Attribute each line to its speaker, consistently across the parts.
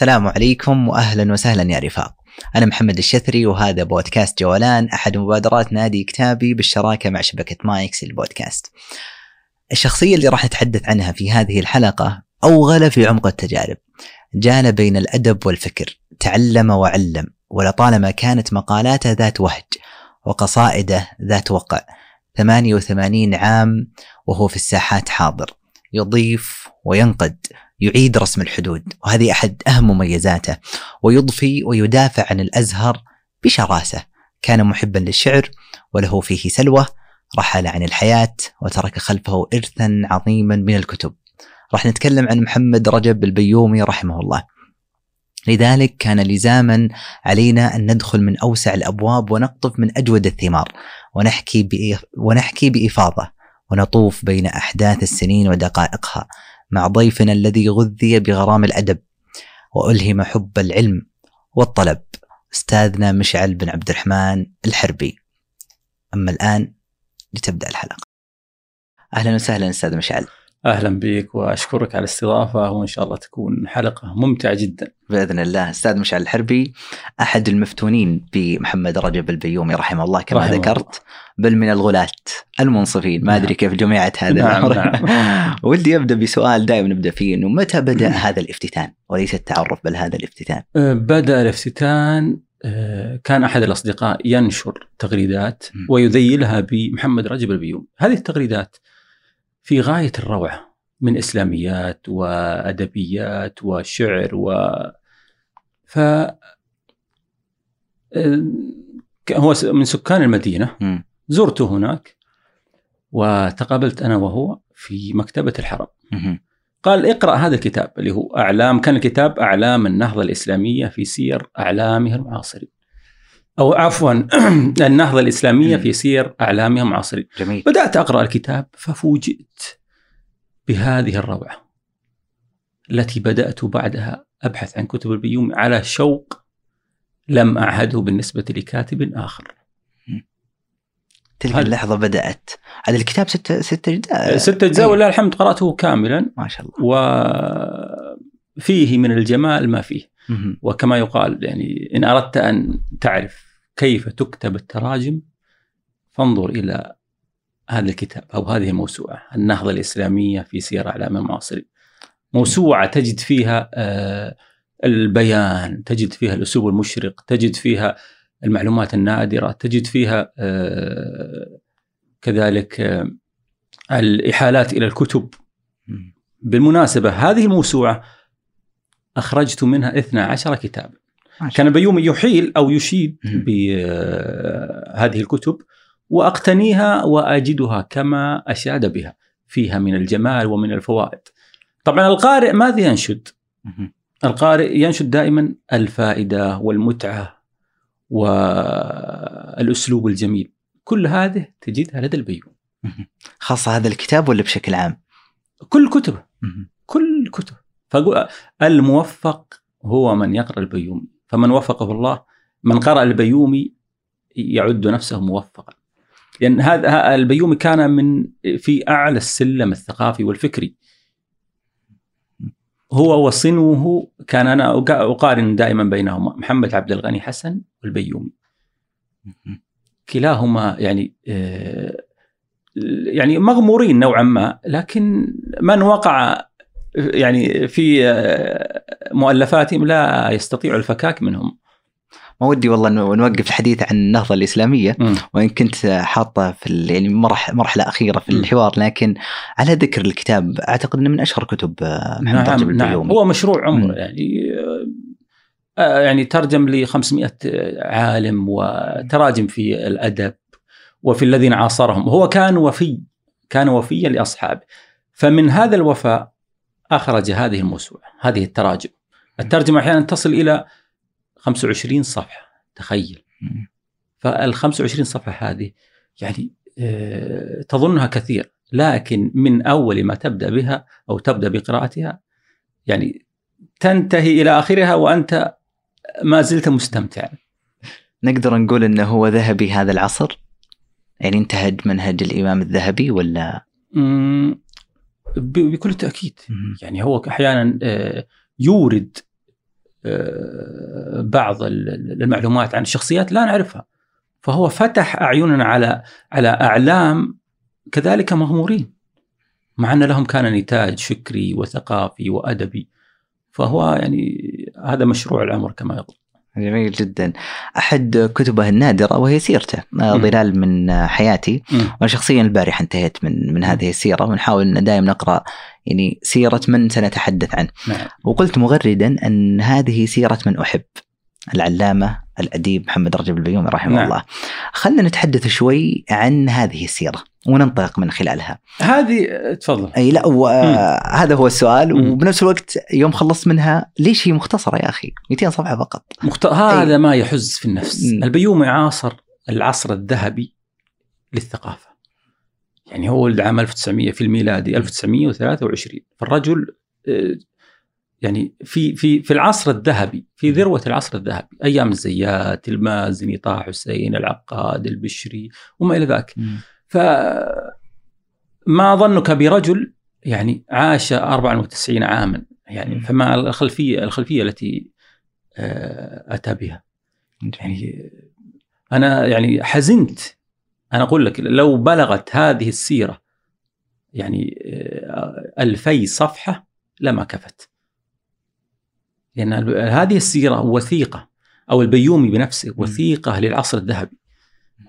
Speaker 1: السلام عليكم واهلا وسهلا يا رفاق. أنا محمد الشثري وهذا بودكاست جولان أحد مبادرات نادي كتابي بالشراكة مع شبكة مايكس للبودكاست. الشخصية اللي راح نتحدث عنها في هذه الحلقة أوغل في عمق التجارب. جال بين الأدب والفكر، تعلم وعلم، ولطالما كانت مقالاته ذات وهج وقصائده ذات وقع. 88 عام وهو في الساحات حاضر يضيف وينقد يعيد رسم الحدود وهذه أحد أهم مميزاته ويضفي ويدافع عن الأزهر بشراسة. كان محبا للشعر وله فيه سلوه رحل عن الحياة وترك خلفه ارثا عظيما من الكتب. راح نتكلم عن محمد رجب البيومي رحمه الله. لذلك كان لزاما علينا أن ندخل من أوسع الأبواب ونقطف من أجود الثمار ونحكي ونحكي بإفاضة ونطوف بين أحداث السنين ودقائقها. مع ضيفنا الذي غذي بغرام الأدب وألهم حب العلم والطلب أستاذنا مشعل بن عبد الرحمن الحربي. أما الآن لتبدأ الحلقة. أهلا وسهلا أستاذ مشعل.
Speaker 2: أهلا بك وأشكرك على الاستضافة وان شاء الله تكون حلقة ممتعة جدا.
Speaker 1: بإذن الله أستاذ مشعل الحربي أحد المفتونين بمحمد رجب البيومي رحمه الله كما رحمه ذكرت الله. بل من الغلاة المنصفين ما أدري نعم. كيف جمعت هذا نعم نعم. ودي أبدأ بسؤال دائما نبدأ فيه إنه متى بدأ هذا الافتتان وليس التعرف بل هذا الافتتان؟
Speaker 2: أه، بدأ الافتتان أه، كان أحد الأصدقاء ينشر تغريدات ويذيلها بمحمد رجب البيومي، هذه التغريدات في غاية الروعة من إسلاميات وأدبيات وشعر و ف هو من سكان المدينة. زرته هناك وتقابلت أنا وهو في مكتبة الحرم. قال اقرأ هذا الكتاب اللي هو أعلام كان الكتاب أعلام النهضة الإسلامية في سير اعلامها المعاصرين. أو عفوا النهضة الإسلامية في سير اعلامها المعاصرين جميل. بدأت أقرأ الكتاب ففوجئت بهذه الروعة التي بدأت بعدها أبحث عن كتب البيومي على شوق لم أعهده بالنسبة لكاتب آخر.
Speaker 1: تلك هل... اللحظة بدأت. هذا الكتاب ستة ستة أجزاء.
Speaker 2: ستة أجزاء ولله الحمد قرأته كاملا.
Speaker 1: ما شاء الله.
Speaker 2: وفيه من الجمال ما فيه. وكما يقال يعني إن أردت أن تعرف كيف تكتب التراجم فانظر إلى هذا الكتاب أو هذه الموسوعة النهضة الإسلامية في سير أعلام المعاصرين موسوعة تجد فيها آه، البيان تجد فيها الأسلوب المشرق تجد فيها المعلومات النادرة تجد فيها آه، كذلك آه، الإحالات إلى الكتب. بالمناسبة هذه الموسوعة أخرجت منها 12 كتابا. كان بيومي يحيل أو يشيد بهذه آه، الكتب وأقتنيها وأجدها كما أشاد بها فيها من الجمال ومن الفوائد. طبعا القارئ ماذا ينشد؟ القارئ ينشد دائما الفائدة والمتعة والأسلوب الجميل. كل هذه تجدها لدى البيوم.
Speaker 1: خاصة هذا الكتاب ولا بشكل عام؟
Speaker 2: كل كتبه كل كتب. فأقول الموفق هو من يقرأ البيومي. فمن وفقه الله من قرأ البيومي يعد نفسه موفقا. لأن هذا البيومي كان من في أعلى السلم الثقافي والفكري. هو وصنوه كان أنا أقارن دائما بينهما محمد عبد الغني حسن والبيومي. كلاهما يعني آه، يعني مغمورين نوعا ما لكن من وقع يعني في آه، مؤلفاتهم لا يستطيع الفكاك منهم.
Speaker 1: ما ودي والله إنه نوقف الحديث عن النهضة الإسلامية م. وإن كنت حاطه في يعني مرح مرحلة أخيرة في الحوار لكن على ذكر الكتاب أعتقد إنه من أشهر كتب
Speaker 2: محمد نعم, نعم هو مشروع عمر يعني آه، يعني ترجم ل 500 عالم وتراجم في الأدب وفي الذين عاصرهم. هو كان وفي كان وفيا لأصحابه. فمن هذا الوفاء أخرج هذه الموسوعة هذه التراجم الترجمة أحيانا تصل إلى 25 صفحة تخيل فال 25 صفحة هذه يعني آه، تظنها كثير لكن من أول ما تبدأ بها أو تبدأ بقراءتها يعني تنتهي إلى آخرها وأنت ما زلت مستمتعا.
Speaker 1: نقدر نقول إنه هو ذهبي هذا العصر؟ يعني انتهج منهج الإمام الذهبي ولا؟
Speaker 2: بكل تأكيد. يعني هو أحيانا آه، يورد آه، بعض المعلومات عن الشخصيات لا نعرفها. فهو فتح أعيننا على على أعلام كذلك مغمورين مع أن لهم كان نتاج فكري وثقافي وأدبي. فهو يعني هذا مشروع العمر كما يقول.
Speaker 1: جميل جدا. أحد كتبه النادرة وهي سيرته آه، ظلال من حياتي. وأنا شخصيا البارحة انتهيت من من هذه السيرة ونحاول إن دائما نقرأ يعني سيرة من سنتحدث عنه.
Speaker 2: نعم.
Speaker 1: وقلت مغردا أن هذه سيرة من أحب العلامة الأديب محمد رجب البيومي رحمه نعم. الله. خلينا نتحدث شوي عن هذه السيرة. وننطلق من خلالها.
Speaker 2: هذه تفضل.
Speaker 1: أي لا هذا هو السؤال مم. وبنفس الوقت يوم خلصت منها ليش هي مختصرة يا أخي؟ 200 صفحة فقط.
Speaker 2: مخت... هذا أي. ما يحز في النفس. مم. البيومي عاصر العصر الذهبي للثقافة. يعني هو ولد عام 1900 في الميلادي 1923 فالرجل آه، يعني في في في العصر الذهبي في ذروة العصر الذهبي أيام الزيات المازني طه حسين العقاد البشري وما إلى ذلك فما ظنك برجل يعني عاش 94 عاما يعني فما الخلفية الخلفية التي آه، أتى بها. يعني أنا يعني حزنت. أنا أقول لك لو بلغت هذه السيرة يعني آه، ألفي صفحة لما كفت. لأن هذه السيرة وثيقة أو البيومي بنفسه وثيقة للعصر الذهبي.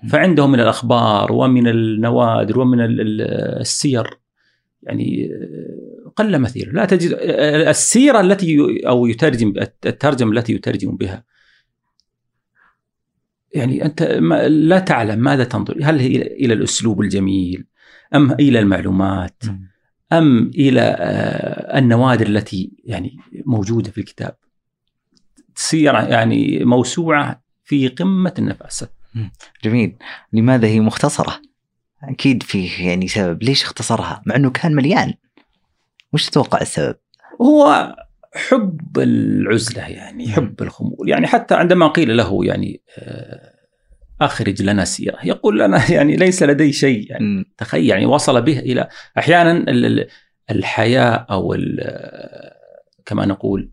Speaker 2: فعنده من الأخبار ومن النوادر ومن السير. يعني قل مثيل لا تجد السيرة التي أو يترجم الترجمة التي يترجم بها. يعني أنت لا تعلم ماذا تنظر. هل هي إلى الأسلوب الجميل؟ أم إلى المعلومات؟ أم إلى آه، النوادر التي يعني موجودة في الكتاب؟ تصير يعني موسوعة في قمة النفاسه
Speaker 1: جميل. لماذا هي مختصرة؟ أكيد فيه يعني سبب. ليش اختصرها؟ مع إنه كان مليان. وش تتوقع السبب؟
Speaker 2: هو حب العزلة يعني حب الخمول. يعني حتى عندما قيل له يعني آه، أخرج لنا سيرة يقول لنا يعني ليس لدي شيء. يعني تخيل يعني وصل به إلى أحيانا الحياة أو كما نقول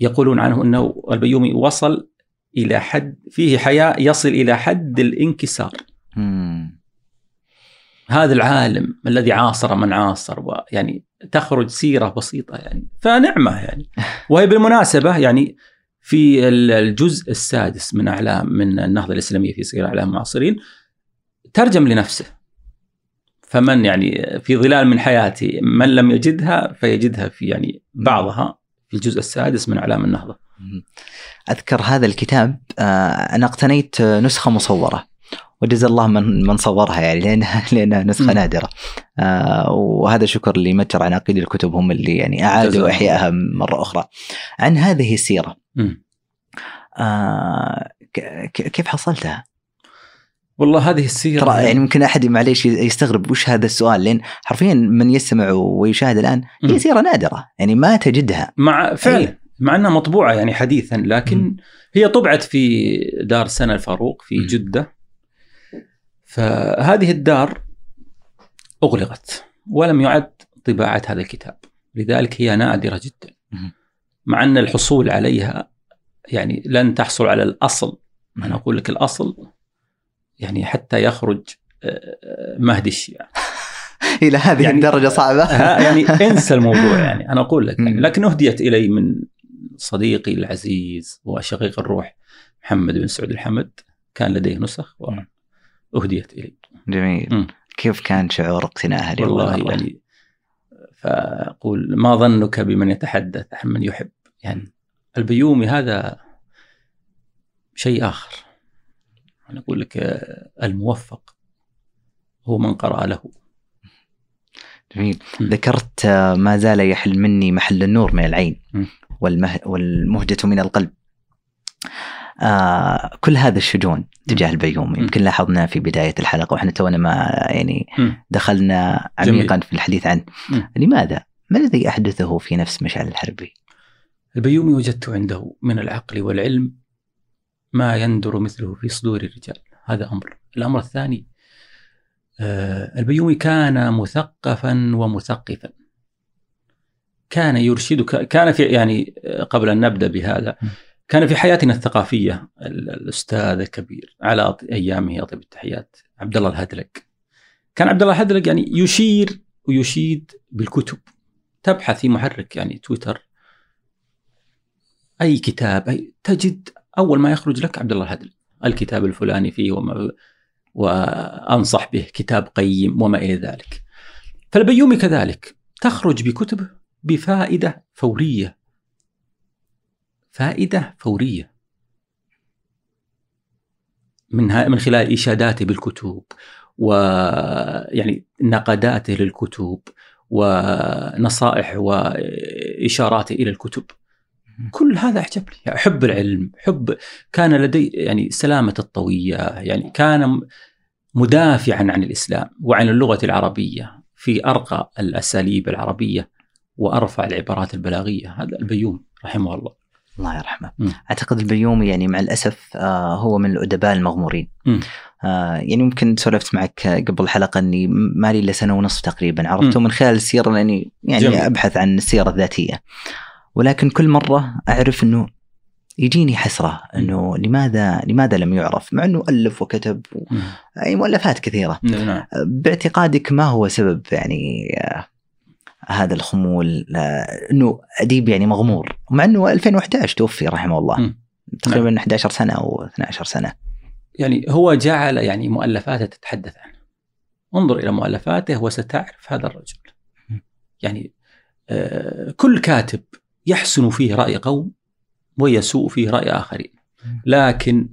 Speaker 2: يقولون عنه إنه البيومي وصل إلى حد فيه حياة يصل إلى حد الانكسار. هذا العالم الذي عاصر من عاصر ويعني تخرج سيرة بسيطة يعني فنعمة يعني. وهي بالمناسبة يعني في الجزء السادس من أعلام من النهضة الإسلامية في سير أعلام المعاصرين ترجم لنفسه. فمن يعني في ظلال من حياتي من لم يجدها فيجدها في يعني بعضها في الجزء السادس من أعلام النهضة.
Speaker 1: أذكر هذا الكتاب آه، أنا اقتنيت نسخة مصورة. وجزا الله من من صورها يعني لأنها لأنها نسخة م. نادرة. آه وهذا شكر لمتجر عناقيد الكتب هم اللي يعني أعادوا إحيائها مرة أخرى. عن هذه السيرة. آه كيف حصلتها؟
Speaker 2: والله هذه السيرة
Speaker 1: ترى يعني ممكن أحد معليش يستغرب وش هذا السؤال؟ لأن حرفيا من يستمع ويشاهد الآن هي سيرة نادرة. يعني ما تجدها.
Speaker 2: مع فعلا. مع إنها مطبوعة يعني حديثا لكن م. هي طبعت في دار سنة الفاروق في م. جدة. فهذه الدار أغلقت ولم يعد طباعة هذا الكتاب. لذلك هي نادرة جدا. مع إن الحصول عليها يعني لن تحصل على الأصل. أنا أقول لك الأصل يعني حتى يخرج آه، آه، مهدي الشيعة.
Speaker 1: إلى هذه يعني الدرجة صعبة.
Speaker 2: يعني انسى الموضوع يعني أنا أقول لك. يعني لكن أهديت إلي من صديقي العزيز وشقيق الروح محمد بن سعود الحمد كان لديه نسخ وأهديت الي
Speaker 1: جميل. م. كيف كان شعور اقتنائها
Speaker 2: والله يعني فأقول ما ظنك بمن يتحدث عن من يحب؟ يعني البيومي هذا شيء آخر. أنا أقول لك الموفق هو من قرأ له.
Speaker 1: جميل. م. ذكرت آه، ما زال يحل مني محل النور من العين. والمه... والمهجة من القلب. آه كل هذا الشجون تجاه البيومي يمكن لاحظنا في بداية الحلقة وإحنا تونا ما يعني دخلنا عميقا جميل. في الحديث عنه لماذا؟ ما الذي أحدثه في نفس مشعل الحربي؟
Speaker 2: البيومي وجدت عنده من العقل والعلم ما يندر مثله في صدور الرجال. هذا أمر. الأمر الثاني آه، البيومي كان مثقفا ومثقفا. كان يرشدك كان في يعني قبل أن نبدأ بهذا كان في حياتنا الثقافية الأستاذ الكبير على أيامه اطيب التحيات عبد الله الهدلق كان عبد الله الهدلق يعني يشير ويشيد بالكتب. تبحث في محرك يعني تويتر. أي كتاب أي تجد أول ما يخرج لك عبد الله الهدلق الكتاب الفلاني فيه وما وأنصح به كتاب قيم وما إلى ذلك. فالبيومي كذلك تخرج بكتب بفائدة فورية. فائدة فورية. من من خلال اشاداته بالكتب ويعني نقداته للكتب ونصائح وإشاراته إلى الكتب. كل هذا اعجبني يعني حب العلم حب كان لدي يعني سلامة الطوية يعني كان مدافعا عن الإسلام وعن اللغة العربية في أرقى الأساليب العربية. وأرفع العبارات البلاغية هذا البيوم رحمه الله
Speaker 1: الله يرحمه م. أعتقد البيومي يعني مع الأسف آه هو من الأدباء المغمورين آه يعني ممكن سولفت معك قبل الحلقة إني ما لي إلا سنة ونصف تقريبا عرفته م. من خلال السيره لأني يعني جميل. أبحث عن السيرة الذاتية ولكن كل مرة أعرف إنه يجيني حسرة إنه لماذا لماذا لم يعرف مع إنه ألف وكتب و... اي مؤلفات كثيرة
Speaker 2: نعم. نعم.
Speaker 1: باعتقادك ما هو سبب يعني آه هذا الخمول آه إنه أديب يعني مغمور. مع إنه 2011 توفي رحمه الله. تقريبا نعم. 11 سنة أو 12 سنة.
Speaker 2: يعني هو جعل يعني مؤلفاته تتحدث عنه. انظر إلى مؤلفاته وستعرف هذا الرجل. يعني آه كل كاتب يحسن فيه رأي قوم ويسوء فيه رأي آخرين. لكن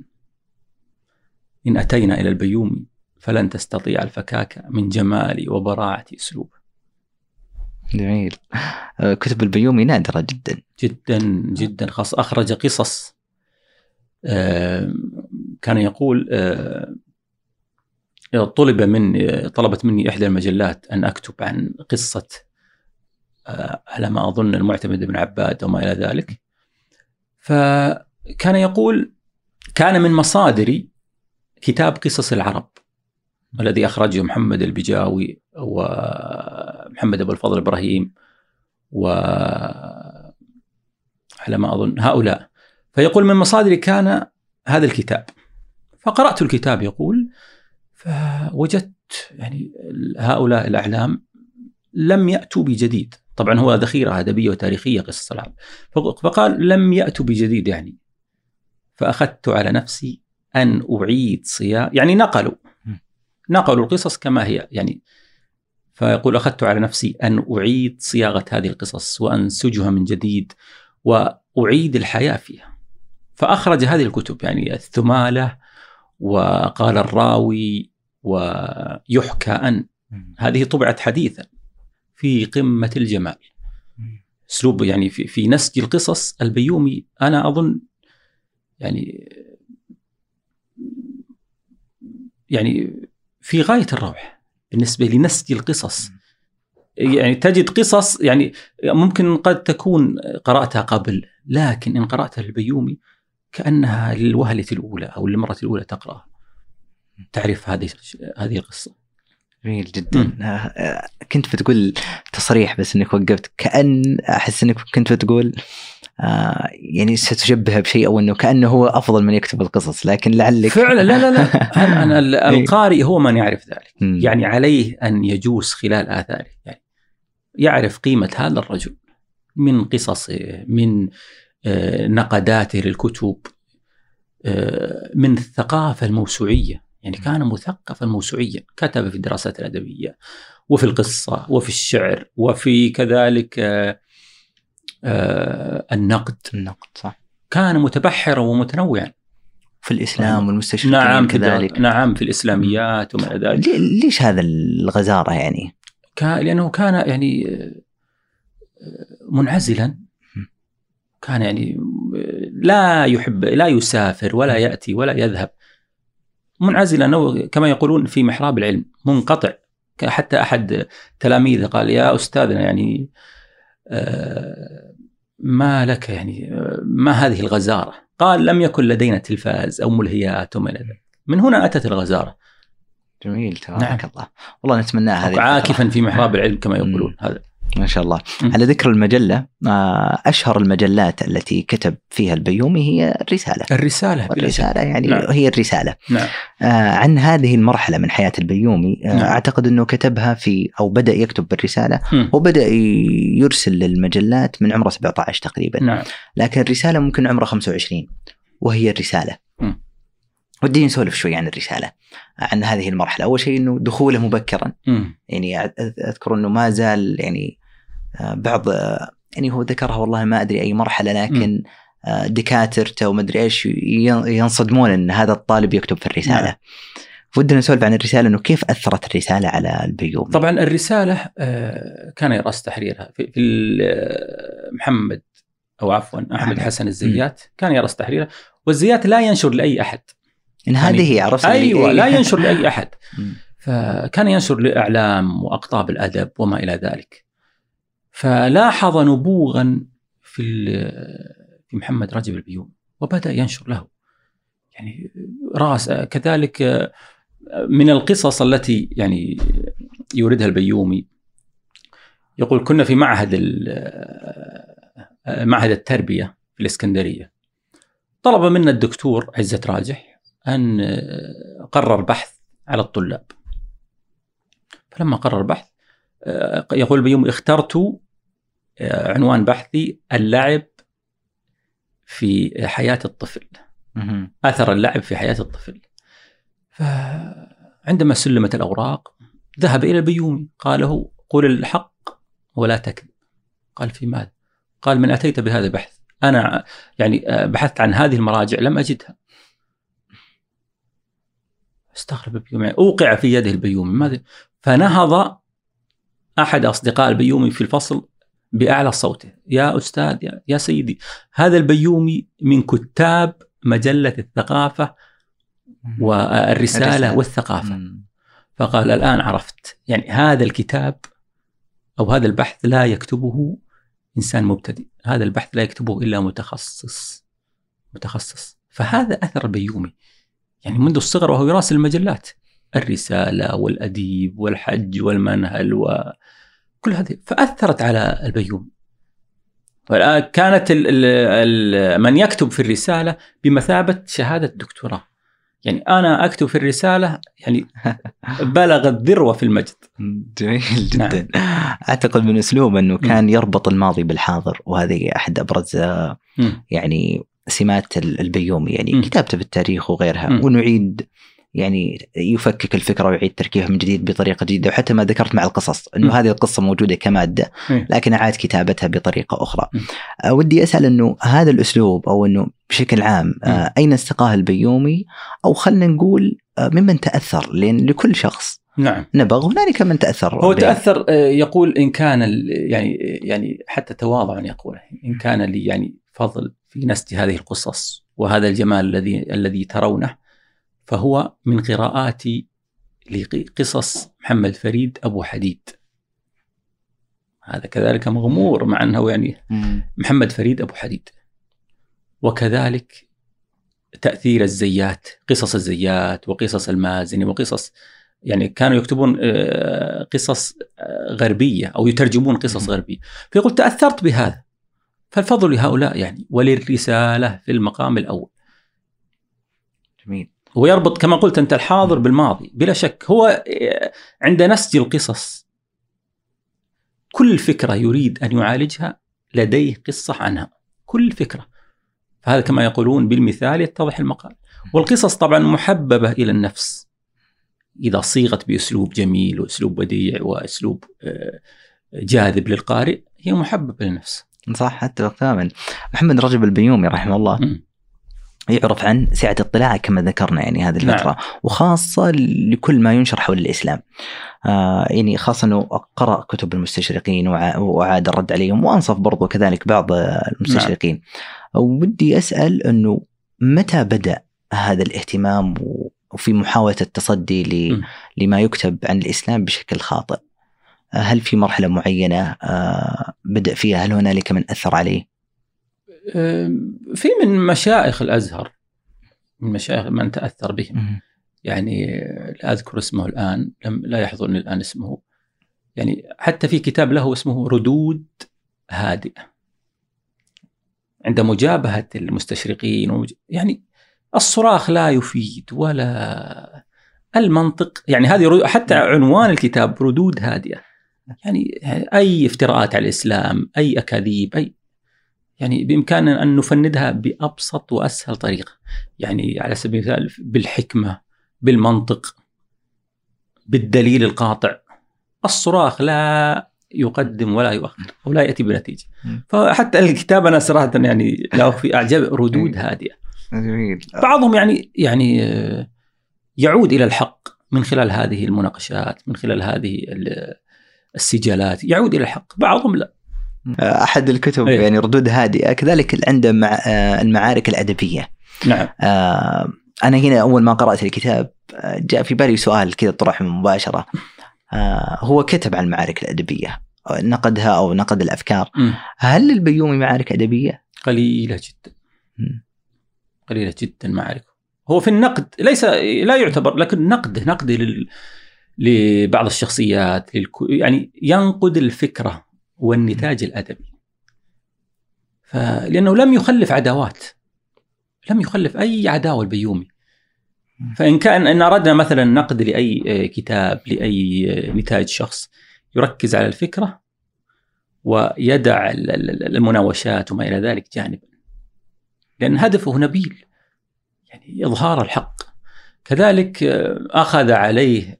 Speaker 2: إن أتينا إلى البيومي فلن تستطيع الفكاكة من جمال وبراعة أسلوبه.
Speaker 1: جميل. آه، كتب البيومي نادرة جدا.
Speaker 2: جدا جدا. خاص أخرج قصص. آه، كان يقول آه، طلب مني طلبت مني إحدى المجلات أن أكتب عن قصة على ما أظن المعتمد بن عباد وما إلى ذلك. فكان يقول كان من مصادري كتاب قصص العرب. الذي أخرجه محمد البجاوي ومحمد أبو الفضل إبراهيم و على ما أظن هؤلاء. فيقول من مصادري كان هذا الكتاب. فقرأت الكتاب يقول فوجدت يعني هؤلاء الأعلام لم يأتوا بجديد. طبعا هو ذخيرة أدبية وتاريخية قصص العرب. فقال لم يأتوا بجديد يعني. فأخذت على نفسي أن أعيد صياغة يعني نقلوا. نقلوا القصص كما هي. يعني فيقول أخذت على نفسي أن أعيد صياغة هذه القصص وأنسجها من جديد وأعيد الحياة فيها. فأخرج هذه الكتب يعني الثمالة وقال الراوي ويحكى أن هذه طبعت حديثا في قمة الجمال. أسلوب يعني في, في نسج القصص البيومي أنا أظن يعني يعني في غاية الروح بالنسبة لنسج القصص. يعني تجد قصص يعني ممكن قد تكون قرأتها قبل لكن إن قرأتها البيومي كأنها للوهلة الأولى أو للمرة الأولى تقرأها. تعرف هذه هذه القصة.
Speaker 1: جميل جدا. آه كنت بتقول تصريح بس إنك وقفت. كأن أحس إنك كنت بتقول آه يعني ستشبهه بشيء أو إنه كأنه هو أفضل من يكتب القصص لكن لعلك
Speaker 2: فعلا لا لا لا. أنا, أنا إيه. القارئ هو من يعرف ذلك. يعني عليه أن يجوس خلال آثاره. يعني يعرف قيمة هذا الرجل من قصصه من آه نقداته للكتب آه من الثقافة الموسوعية. يعني كان مثقفا موسوعيا. كتب في الدراسات الأدبية وفي القصة وفي الشعر وفي كذلك آه، آه، النقد.
Speaker 1: النقد صح.
Speaker 2: كان متبحرا ومتنوعا
Speaker 1: في الإسلام. والمستشرقين
Speaker 2: نعم كذلك. نعم في الإسلاميات وما إلى ذلك.
Speaker 1: ليش هذا الغزارة يعني؟
Speaker 2: كان لأنه كان يعني آه، منعزلا. كان يعني لا يحب لا يسافر ولا يأتي ولا يذهب. منعزلا كما يقولون في محراب العلم منقطع. حتى أحد تلاميذه قال يا أستاذنا يعني آه، ما لك يعني آه، ما هذه الغزارة؟ قال لم يكن لدينا تلفاز أو ملهيات وما إلى ذلك. من هنا أتت الغزارة.
Speaker 1: جميل تبارك نعم. الله والله نتمناها هذه
Speaker 2: عاكفا في محراب العلم كما يقولون هذا
Speaker 1: ما شاء الله
Speaker 2: م.
Speaker 1: على ذكر المجلة آه، أشهر المجلات التي كتب فيها البيومي هي الرسالة
Speaker 2: الرسالة بلا شك.
Speaker 1: والرسالة يعني
Speaker 2: نعم.
Speaker 1: هي الرسالة
Speaker 2: نعم
Speaker 1: آه، عن هذه المرحلة من حياة البيومي آه،
Speaker 2: نعم.
Speaker 1: أعتقد أنه كتبها في أو بدأ يكتب بالرسالة
Speaker 2: مم.
Speaker 1: وبدأ يرسل للمجلات من عمره 17 تقريبا
Speaker 2: نعم
Speaker 1: لكن الرسالة ممكن عمره 25 وهي الرسالة. ودي نسولف شوي عن الرسالة عن هذه المرحلة أول شيء أنه دخوله مبكرا
Speaker 2: مم.
Speaker 1: يعني أذكر أنه ما زال يعني بعض آه، يعني هو ذكرها والله ما أدري أي مرحلة لكن آه، دكاترته وما أدري إيش ين- ينصدمون أن هذا الطالب يكتب في الرسالة.
Speaker 2: نعم.
Speaker 1: ودنا نسولف عن الرسالة أنه كيف أثرت الرسالة على البيومي
Speaker 2: طبعا الرسالة آه، كان يرأس تحريرها في, آه، محمد أو عفوا أحمد
Speaker 1: أحمد.
Speaker 2: حسن الزيات كان يرأس تحريرها. والزيات لا ينشر لأي
Speaker 1: أحد.
Speaker 2: يعني-
Speaker 1: هذه هي عرفت
Speaker 2: أيوه لا ينشر لأي
Speaker 1: أحد.
Speaker 2: فكان ينشر لأعلام وأقطاب الأدب وما إلى ذلك. فلاحظ نبوغا في في محمد رجب البيومي وبدأ ينشر له. يعني رأس كذلك من القصص التي يعني يوردها البيومي يقول كنا في معهد معهد التربية في الإسكندرية. طلب منا الدكتور عزة راجح أن قرر بحث على الطلاب. فلما قرر بحث يقول البيومي اخترت عنوان بحثي اللعب في حياة الطفل. أثر اللعب في حياة الطفل. فعندما سلمت الأوراق ذهب إلى البيومي. قال له قل الحق ولا تكذب. قال في ماذا؟ قال من أتيت بهذا البحث. أنا يعني آه، بحثت عن هذه المراجع لم أجدها. استغرب البيومي. أوقع في يده البيومي. ماذا؟ فنهض أحد أصدقاء البيومي في الفصل. بأعلى صوته. يا أستاذ يا, يا سيدي هذا البيومي من كتاب مجلة الثقافة والرسالة
Speaker 1: الرسالة.
Speaker 2: والثقافة.
Speaker 1: مم.
Speaker 2: فقال الآن عرفت. يعني هذا الكتاب أو هذا البحث لا يكتبه إنسان مبتدئ. هذا البحث لا يكتبه إلا متخصص متخصص. فهذا أثر البيومي. يعني منذ الصغر وهو يراسل المجلات. الرسالة والأديب والحج والمنهل وكل هذه فأثرت على البيومي والآن كانت ال ال من يكتب في الرسالة بمثابة شهادة دكتوراه يعني أنا أكتب في الرسالة يعني بلغت ذروة في المجد
Speaker 1: جميل
Speaker 2: نعم.
Speaker 1: جدا أعتقد من اسلوبه أنه كان يربط الماضي بالحاضر وهذه أحد أبرز آه،. يعني سمات ال- البيومي يعني. كتابته في التاريخ وغيرها. ونعيد يعني يفكك الفكرة ويعيد تركيبها من جديد بطريقة جديدة وحتى ما ذكرت مع القصص
Speaker 2: إنه.
Speaker 1: هذه القصة موجودة كمادة
Speaker 2: مم.
Speaker 1: لكن أعاد كتابتها بطريقة
Speaker 2: أخرى.
Speaker 1: أه ودي أسأل إنه هذا الأسلوب أو إنه بشكل عام. أه أين استقاه البيومي أو خلينا نقول أه ممن تأثر لأن لكل شخص
Speaker 2: نعم
Speaker 1: نبغ هنالك من تأثر
Speaker 2: هو
Speaker 1: به.
Speaker 2: تأثر آه، يقول إن كان يعني يعني حتى تواضعا يقول إن كان لي يعني فضل في نسج هذه القصص وهذا الجمال الذي الذي ترونه فهو من قراءاتي لقصص محمد فريد أبو حديد. هذا كذلك مغمور مع أنه يعني. محمد فريد أبو حديد. وكذلك تأثير الزيات قصص الزيات وقصص المازني وقصص يعني كانوا يكتبون آه، قصص آه، غربية أو يترجمون قصص
Speaker 1: مم.
Speaker 2: غربية. فيقول تأثرت بهذا. فالفضل لهؤلاء يعني وللرسالة في المقام الأول.
Speaker 1: جميل.
Speaker 2: ويربط كما قلت أنت الحاضر بالماضي بلا شك. هو عند نسج القصص كل فكرة يريد أن يعالجها لديه قصة عنها. كل فكرة. فهذا كما يقولون بالمثال يتضح المقال. والقصص طبعا محببة إلى النفس. إذا صيغت بأسلوب جميل وأسلوب بديع وأسلوب آه، جاذب للقارئ هي محببة للنفس.
Speaker 1: صح اتفق تماما محمد رجب البيومي رحمه الله.
Speaker 2: مم.
Speaker 1: يعرف عن سعة اطلاعه كما ذكرنا يعني هذه
Speaker 2: نعم.
Speaker 1: الفترة وخاصة لكل ما ينشر حول الإسلام. آه يعني خاصة أنه قرأ كتب المستشرقين وع- وأعاد الرد عليهم وأنصف برضو كذلك بعض آه، المستشرقين ودي أسأل أنه متى بدأ هذا الاهتمام وفي محاولة التصدي ل-. لما يكتب عن الإسلام بشكل خاطئ؟ آه، هل في مرحلة معينة آه بدأ فيها؟ هل هنالك من أثر عليه؟
Speaker 2: في من مشايخ الأزهر من مشايخ من تأثر بهم. يعني لا أذكر اسمه الآن لم لا يحضرني الآن اسمه. يعني حتى في كتاب له اسمه ردود هادئة. عند مجابهة المستشرقين ومج... يعني الصراخ لا يفيد ولا المنطق. يعني هذه حتى عنوان الكتاب ردود هادئة. يعني أي افتراءات على الإسلام أي أكاذيب أي يعني بإمكاننا أن نفندها بأبسط وأسهل طريقة. يعني على سبيل المثال بالحكمة بالمنطق بالدليل القاطع. الصراخ لا يقدم ولا يؤخر ولا يأتي بنتيجة. فحتى الكتاب أنا صراحة يعني له في أعجاب ردود هادئة. جميل. بعضهم يعني يعني يعود إلى الحق من خلال هذه المناقشات من خلال هذه السجالات. يعود إلى الحق. بعضهم لا.
Speaker 1: أحد الكتب أيه. يعني ردود هادئة كذلك عنده مع آه، المعارك الأدبية
Speaker 2: نعم
Speaker 1: آه أنا هنا أول ما قرأت الكتاب آه، جاء في بالي سؤال كذا طرح مباشرة آه هو كتب عن المعارك الأدبية نقدها أو نقد الأفكار م. هل للبيومي معارك أدبية؟
Speaker 2: قليلة جدا م. قليلة جدا معارك هو في النقد ليس لا يعتبر لكن نقده نقد لل لبعض الشخصيات للكو يعني ينقد الفكرة والنتاج الأدبي. فلأنه لم يخلف عداوات لم يخلف أي عداوة البيومي. فإن كان إن أردنا مثلا نقد لأي كتاب لأي نتاج شخص يركز على الفكرة ويدع المناوشات وما إلى ذلك جانبا. لأن هدفه نبيل يعني إظهار الحق. كذلك أخذ عليه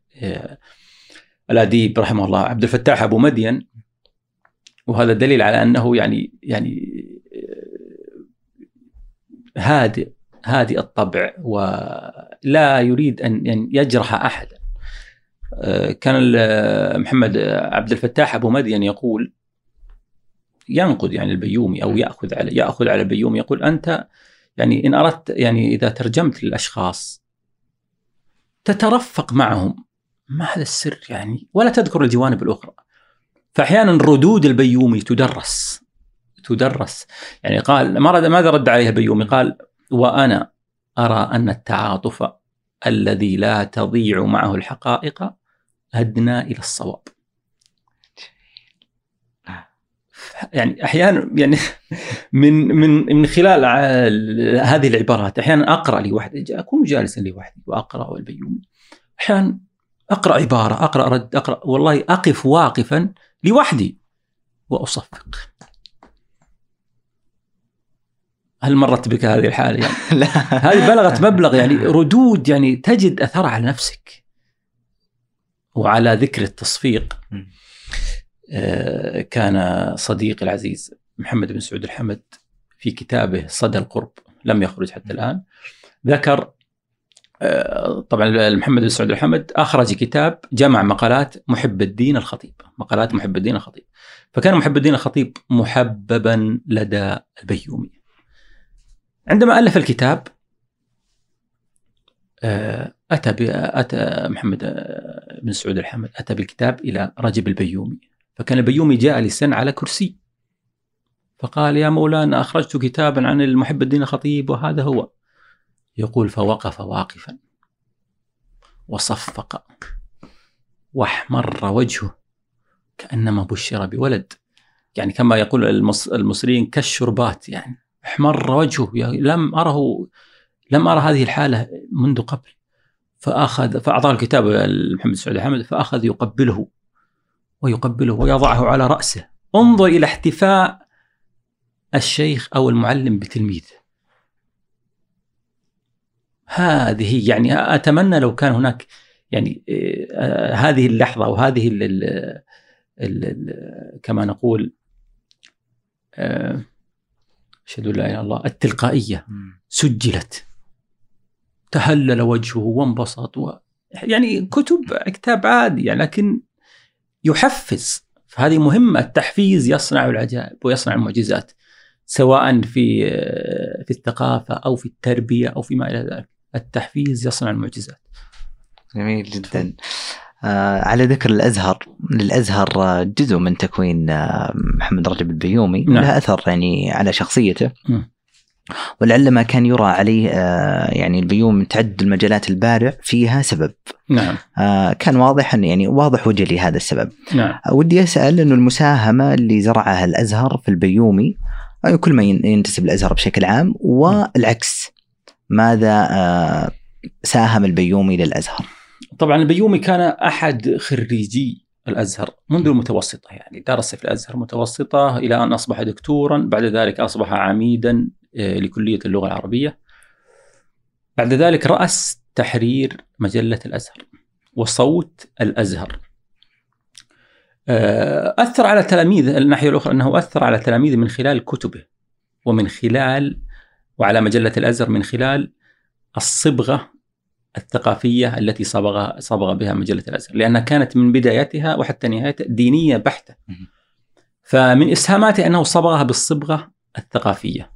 Speaker 2: الأديب رحمه الله عبد الفتاح أبو مدين وهذا دليل على أنه يعني يعني هادئ هادئ الطبع ولا يريد أن يجرح احدا كان محمد عبد الفتاح أبو مدين يقول ينقد يعني البيومي أو يأخذ على يأخذ على البيومي يقول أنت يعني إن أردت يعني إذا ترجمت للأشخاص تترفق معهم. ما هذا السر يعني؟ ولا تذكر الجوانب الأخرى. فأحيانا ردود البيومي تدرس تدرس. يعني قال ماذا رد عليها البيومي؟ قال وأنا أرى أن التعاطف الذي لا تضيع معه الحقائق أدنى إلى الصواب. يعني أحيانا يعني من من من خلال هذه العبارات أحيانا أقرأ لوحدي أكون جالسا لوحدي وأقرأ البيومي. أحيانا أقرأ عبارة أقرأ رد أقرأ والله أقف واقفا لوحدي وأصفق. هل مرت بك هذه الحالة؟ يعني؟ لا. هذه بلغت مبلغ يعني ردود يعني تجد أثرها على نفسك وعلى ذكر التصفيق. آه، كان صديقي العزيز محمد بن سعود الحمد في كتابه صدى القرب لم يخرج حتى الآن ذكر طبعا محمد بن سعود الحمد أخرج كتاب جمع مقالات محب الدين الخطيب مقالات محب الدين الخطيب. فكان محب الدين الخطيب محببا لدى البيومي. عندما ألف الكتاب آه، أتى أتى محمد بن سعود الحمد أتى بالكتاب إلى رجب البيومي. فكان البيومي جالسا على كرسي. فقال يا مولانا أخرجت كتابا عن المحب الدين الخطيب وهذا هو. يقول فوقف واقفا وصفق واحمر وجهه كأنما بشر بولد. يعني كما يقول المصريين كالشربات يعني احمر وجهه. لم أره لم أرى هذه الحالة منذ قبل. فأخذ فأعطاه الكتاب محمد سعود أحمد فأخذ يقبله ويقبله ويضعه على رأسه. انظر إلى احتفاء الشيخ أو المعلم بتلميذه. هذه يعني أتمنى لو كان هناك يعني آه هذه اللحظة وهذه ال ال ال ال كما نقول آه، أشهد أن لا إله إلا الله التلقائية سجلت. تهلل وجهه وانبسط و يعني كتب كتاب عادي يعني لكن يحفز. فهذه مهمة التحفيز يصنع العجائب ويصنع المعجزات سواء في آه، في الثقافة أو في التربية أو فيما إلى ذلك. التحفيز يصنع المعجزات.
Speaker 1: جميل جدا. آه على ذكر الأزهر الأزهر آه، جزء من تكوين آه محمد رجب البيومي. نعم. له أثر يعني على شخصيته. م. ولعل ما كان يرى عليه آه، يعني البيوم من تعدد المجالات البارع فيها سبب.
Speaker 2: نعم.
Speaker 1: آه، كان واضحا يعني واضح وجه لهذا السبب.
Speaker 2: نعم.
Speaker 1: آه، ودي أسأل انه المساهمة اللي زرعها الأزهر في البيومي أو كل ما ين- ينتسب الأزهر بشكل عام والعكس. ماذا آه، ساهم البيومي للأزهر؟
Speaker 2: طبعا البيومي كان أحد خريجي الأزهر منذ المتوسطة يعني درس في الأزهر متوسطة إلى أن أصبح دكتورا بعد ذلك أصبح عميدا آه، لكلية اللغة العربية بعد ذلك رأس تحرير مجلة الأزهر وصوت الأزهر آه، أثر على تلاميذ الناحية الأخرى أنه أثر على تلاميذه من خلال كتبه ومن خلال وعلى مجلة الأزهر من خلال الصبغة الثقافية التي صبغ صبغ بها مجلة الأزهر لأنها كانت من بدايتها وحتى نهايتها دينية بحتة.
Speaker 1: مهم.
Speaker 2: فمن اسهاماته أنه صبغها بالصبغة الثقافية.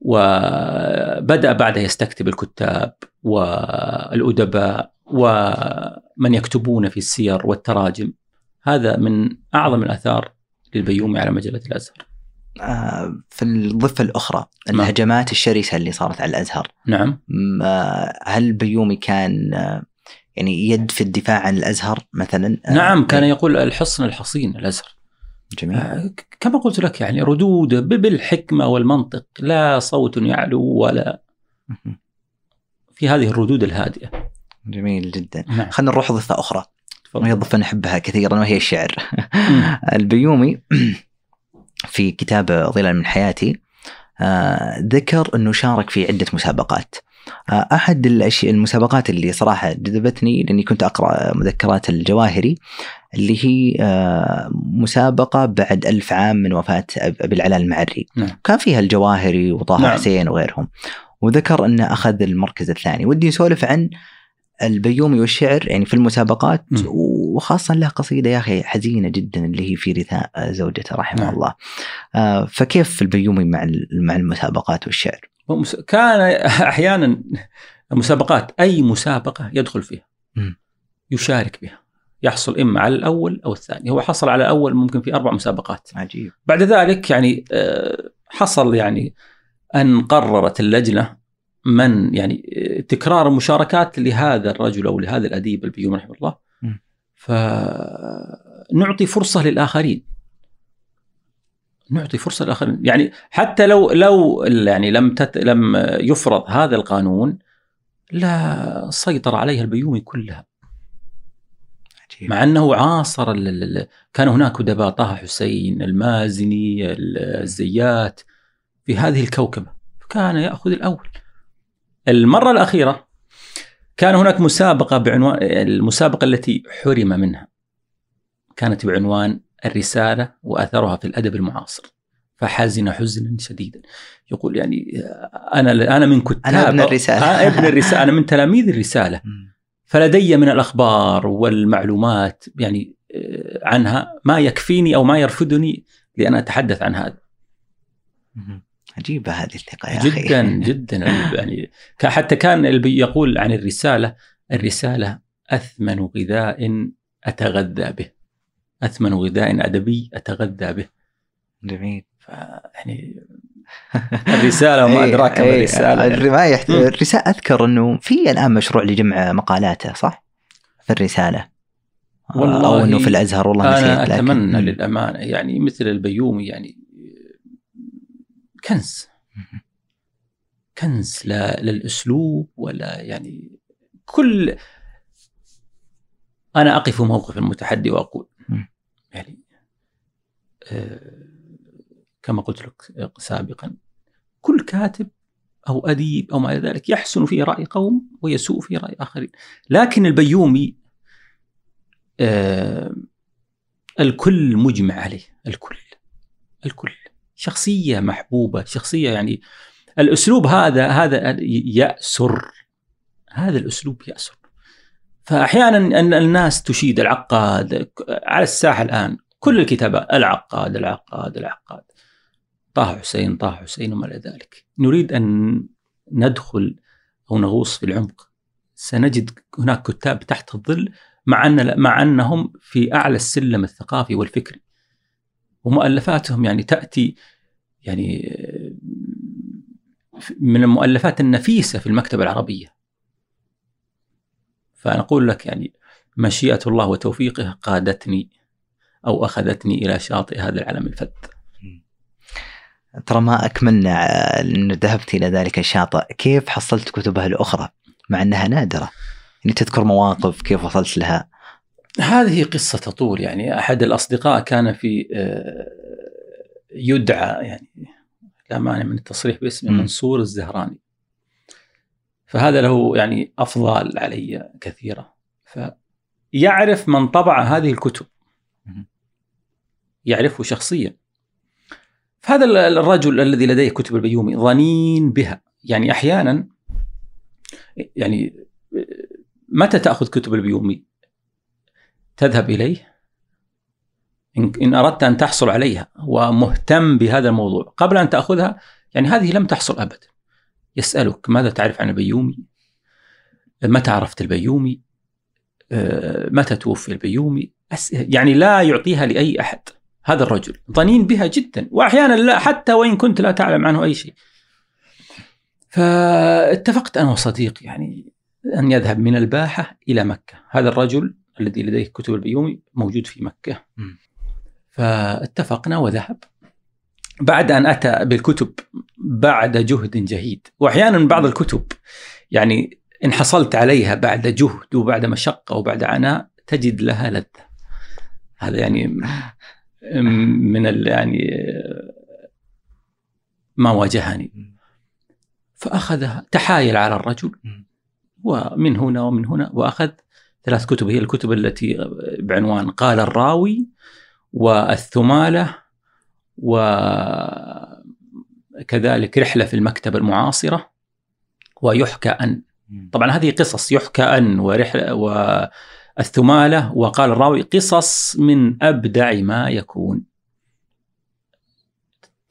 Speaker 2: وبدأ بعدها يستكتب الكتاب والأدباء ومن يكتبون في السير والتراجم. هذا من أعظم الآثار للبيومي على مجلة الأزهر.
Speaker 1: آه، في الضفة الأخرى الهجمات الشرسة اللي صارت على الأزهر
Speaker 2: نعم
Speaker 1: آه، هل البيومي كان آه، يعني يد في الدفاع عن الأزهر مثلا؟
Speaker 2: نعم كان يقول الحصن الحصين الأزهر.
Speaker 1: جميل
Speaker 2: كما قلت لك يعني ردود بالحكمة والمنطق لا صوت يعلو ولا. في هذه الردود الهادئة
Speaker 1: جميل جدا
Speaker 2: نعم
Speaker 1: خلينا نروح ضفة أخرى وهي. ضفة نحبها كثيرا وهي الشعر. البيومي في كتاب ظلال من حياتي آه، ذكر إنه شارك في عدة مسابقات آه، أحد الاشياء المسابقات اللي صراحة جذبتني لأني كنت أقرأ مذكرات الجواهري اللي هي آه، مسابقة بعد ألف عام من وفاة أبي العلاء المعري
Speaker 2: نعم.
Speaker 1: كان فيها الجواهري وطه
Speaker 2: نعم.
Speaker 1: حسين وغيرهم وذكر إنه أخذ المركز الثاني ودي نسولف عن البيومي والشعر يعني في المسابقات
Speaker 2: مم.
Speaker 1: وخاصة له قصيدة يا أخي حزينة جدا اللي هي في رثاء زوجته رحمه
Speaker 2: نعم.
Speaker 1: الله. آه، فكيف البيومي مع مع المسابقات والشعر؟
Speaker 2: كان أحيانا مسابقات أي مسابقة يدخل فيها. يشارك بها. يحصل إما على الأول أو الثاني. هو حصل على الأول ممكن في أربع مسابقات.
Speaker 1: عجيب.
Speaker 2: بعد ذلك يعني آه، حصل يعني أن قررت اللجنة من يعني آه، تكرار المشاركات لهذا الرجل أو لهذا الأديب البيومي رحمه الله. فنعطي فرصة للآخرين. نعطي فرصة للآخرين. يعني حتى لو لو يعني لم تت لم يفرض هذا القانون لا سيطر عليها البيومي كلها.
Speaker 1: عجيب.
Speaker 2: مع أنه عاصر كان هناك ادباء طه حسين المازني ال- الزيات في هذه الكوكبة كان يأخذ الأول. المرة الأخيرة كان هناك مسابقة بعنوان المسابقة التي حرم منها كانت بعنوان الرسالة وأثرها في الأدب المعاصر فحزن حزنا شديدا يقول يعني أنا أنا من كتاب
Speaker 1: أنا ابن الرسالة.
Speaker 2: آه ابن الرسالة أنا من تلاميذ الرسالة
Speaker 1: مم.
Speaker 2: فلدي من الأخبار والمعلومات يعني آه، عنها ما يكفيني أو ما يرفدني لأن أتحدث عن هذا.
Speaker 1: عجيبة هذه الثقة يا أخي.
Speaker 2: جدا جدا يعني حتى كان يقول عن الرسالة الرسالة أثمن غذاء أتغذى به. أثمن غذاء أدبي أتغذى به.
Speaker 1: جميل.
Speaker 2: يعني الرسالة وما
Speaker 1: إيه،
Speaker 2: أدراك ما
Speaker 1: إيه،
Speaker 2: الرسالة. يعني.
Speaker 1: الرسالة أذكر أنه في الآن مشروع لجمع مقالاته صح؟ في الرسالة.
Speaker 2: والله
Speaker 1: أو أنه في الأزهر والله
Speaker 2: أتمنى
Speaker 1: مم.
Speaker 2: للأمانة. يعني مثل البيومي يعني كنز. كنز لا للأسلوب ولا يعني كل أنا أقف موقف المتحدي
Speaker 1: وأقول.
Speaker 2: يعني آه، كما قلت لك سابقا كل كاتب أو أديب أو ما إلى ذلك يحسن في رأي قوم ويسوء في رأي آخرين. لكن البيومي آه، الكل مجمع عليه. الكل. الكل. شخصية محبوبة شخصية يعني الأسلوب هذا هذا يأسر هذا الأسلوب يأسر. فأحيانا أن الناس تشيد العقاد على الساحة الآن كل الكتابات العقاد العقاد العقاد. طه حسين طه حسين وما إلى ذلك. نريد أن ندخل أو نغوص في العمق. سنجد هناك كتاب تحت الظل مع أن مع أنهم في أعلى السلم الثقافي والفكري. ومؤلفاتهم يعني تأتي يعني من المؤلفات النفيسة في المكتبة العربية. فأنا أقول لك يعني مشيئة الله وتوفيقه قادتني أو أخذتني إلى شاطئ هذا العالم الفذ
Speaker 1: ترى ما أكملنا أنه ذهبت إلى ذلك الشاطئ كيف حصلت كتبها الأخرى؟ مع أنها نادرة. يعني تذكر مواقف كيف وصلت لها؟
Speaker 2: هذه قصة تطول يعني أحد الأصدقاء كان في يدعى يعني لا مانع من التصريح باسمه منصور الزهراني. فهذا له يعني أفضال علي كثيرة. فيعرف من طبع هذه الكتب. يعرفه شخصيا. فهذا الرجل الذي لديه كتب البيومي ظنين بها. يعني أحيانا يعني متى تأخذ كتب البيومي؟ تذهب إليه؟ إن أردت أن تحصل عليها ومهتم بهذا الموضوع. قبل أن تأخذها يعني هذه لم تحصل أبدا يسألك ماذا تعرف عن البيومي؟ متى عرفت البيومي؟ آه، متى توفي البيومي؟ يعني لا يعطيها لأي أحد هذا الرجل. ظنين بها جدا وأحيانا لا حتى وإن كنت لا تعلم عنه أي شيء. فاتفقت أنا وصديق يعني أن يذهب من الباحة إلى مكة. هذا الرجل الذي لديه كتب البيومي موجود في مكة. فاتفقنا وذهب. بعد أن أتى بالكتب بعد جهد جهيد. وأحيانا بعض الكتب يعني إن حصلت عليها بعد جهد وبعد مشقة وبعد عناء تجد لها لذة. هذا يعني من يعني ما واجهني. فأخذها تحايل على الرجل. ومن هنا ومن هنا وأخذ ثلاث كتب هي الكتب التي بعنوان قال الراوي والثمالة وكذلك رحلة في المكتبة المعاصرة ويحكى أن طبعا هذه قصص يحكى أن ورحلة والثمالة وقال الراوي قصص من أبدع ما يكون.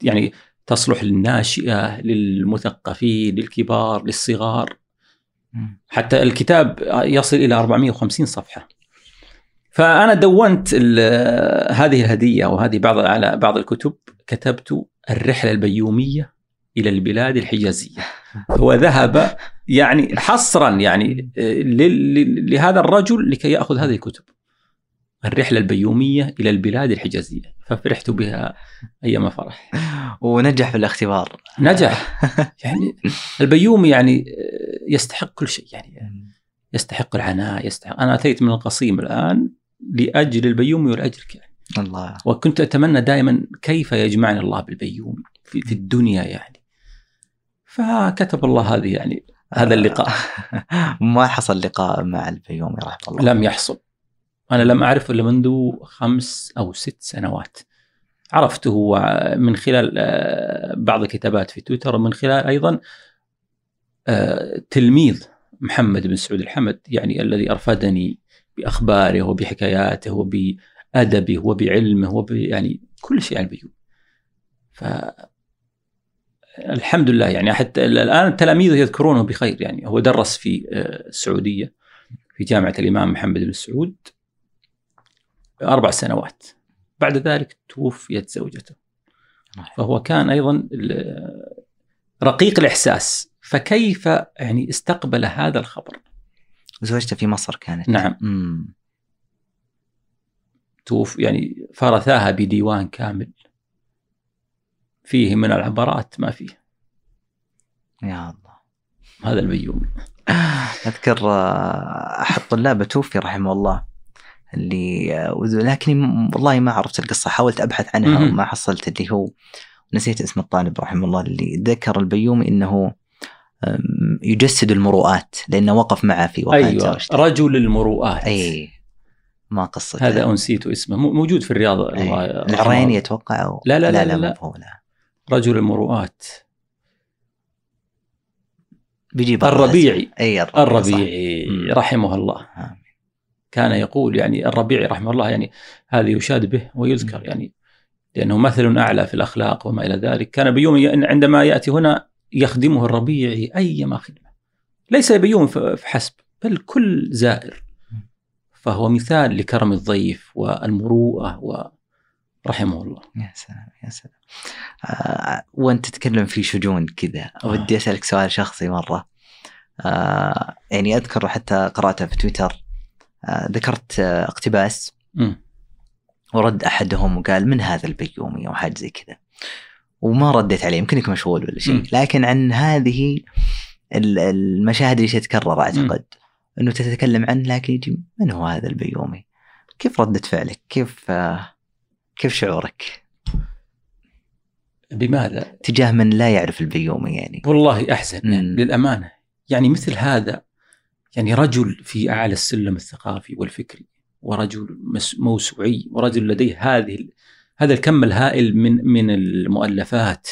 Speaker 2: يعني تصلح للناشئة للمثقفين للكبار للصغار. حتى الكتاب يصل إلى 450 صفحة. فأنا دونت هذه الهدية وهذه بعض على بعض الكتب كتبت الرحلة البيومية إلى البلاد الحجازية. هو ذهب يعني حصرا يعني لهذا الرجل لكي يأخذ هذه الكتب. الرحلة البيومية إلى البلاد الحجازية. ففرحت بها أيام فرح
Speaker 1: ونجح في الاختبار.
Speaker 2: نجح. يعني البيومي يعني يستحق كل شيء. يعني يستحق العناء يستحق. أنا أتيت من القصيم الآن لأجل البيومي والأجرك يعني.
Speaker 1: الله.
Speaker 2: وكنت أتمنى دائما كيف يجمعني الله بالبيومي في, في الدنيا يعني. فكتب الله هذه يعني هذا اللقاء.
Speaker 1: ما حصل لقاء مع البيومي رحمة الله.
Speaker 2: لم يحصل. أنا لم أعرفه إلا منذ خمس أو ست سنوات. عرفته من خلال آه، بعض الكتابات في تويتر ومن خلال أيضا آه، تلميذ محمد بن سعود الحمد يعني الذي أرفدني بأخباره وبحكاياته وبأدبه وبعلمه وب يعني كل شيء عن البيومي ف الحمد لله يعني حتى الآن تلاميذه يذكرونه بخير يعني هو درس في آه، السعودية في جامعة الإمام محمد بن سعود. أربع سنوات. بعد ذلك توفيت زوجته. فهو كان أيضا رقيق الإحساس. فكيف يعني استقبل هذا الخبر؟
Speaker 1: زوجته في مصر كانت.
Speaker 2: نعم. مم. توف يعني فرثاها بديوان كامل. فيه من العبرات ما فيه.
Speaker 1: يا الله.
Speaker 2: هذا البيومي
Speaker 1: أذكر آه، أحد طلابه توفي رحمه الله. اللي لكني والله ما عرفت القصة حاولت أبحث عنها وما حصلت اللي هو نسيت اسم الطالب رحمه الله اللي ذكر البيومي إنه يجسد المروءات لأنه وقف معه في
Speaker 2: وفاته أيوه رجل المروءات.
Speaker 1: اي ما قصة.
Speaker 2: هذا أنسيت اسمه. موجود في الرياض
Speaker 1: الله العريني أتوقع أو
Speaker 2: لا لا لا, لا, لا, لا, لا. رجل المروءات.
Speaker 1: بيجيب
Speaker 2: الربيعي.
Speaker 1: اي
Speaker 2: الربيعي, الربيعي رحمه الله. آه. كان يقول يعني الربيعي رحمه الله يعني هذا يشاد به ويذكر يعني لأنه مثل أعلى في الأخلاق وما إلى ذلك. كان بيوم عندما يأتي هنا يخدمه الربيعي أيما خدمة. ليس بيوم فحسب بل كل زائر. فهو مثال لكرم الضيف والمروءة و رحمه الله.
Speaker 1: يا سلام يا سلام. آه وأنت تتكلم في شجون كذا. ودي أسألك سؤال شخصي مرة. آه يعني أذكر حتى قراته في تويتر. آه ذكرت آه اقتباس
Speaker 2: م.
Speaker 1: ورد أحدهم وقال من هذا البيومي أو حاجة زي كذا وما رديت عليه يمكن يكون مشغول ولا شيء. لكن عن هذه ال- المشاهد اللي تتكرر أعتقد إنه تتكلم عنه لكن يجي من هو هذا البيومي؟ كيف ردة فعلك؟ كيف آه كيف شعورك
Speaker 2: بماذا؟
Speaker 1: تجاه من لا يعرف البيومي يعني؟
Speaker 2: والله أحزن يعني. للأمانة يعني مثل هذا يعني رجل في أعلى السلم الثقافي والفكري ورجل موسوعي ورجل لديه هذه هذا الكم الهائل من من المؤلفات.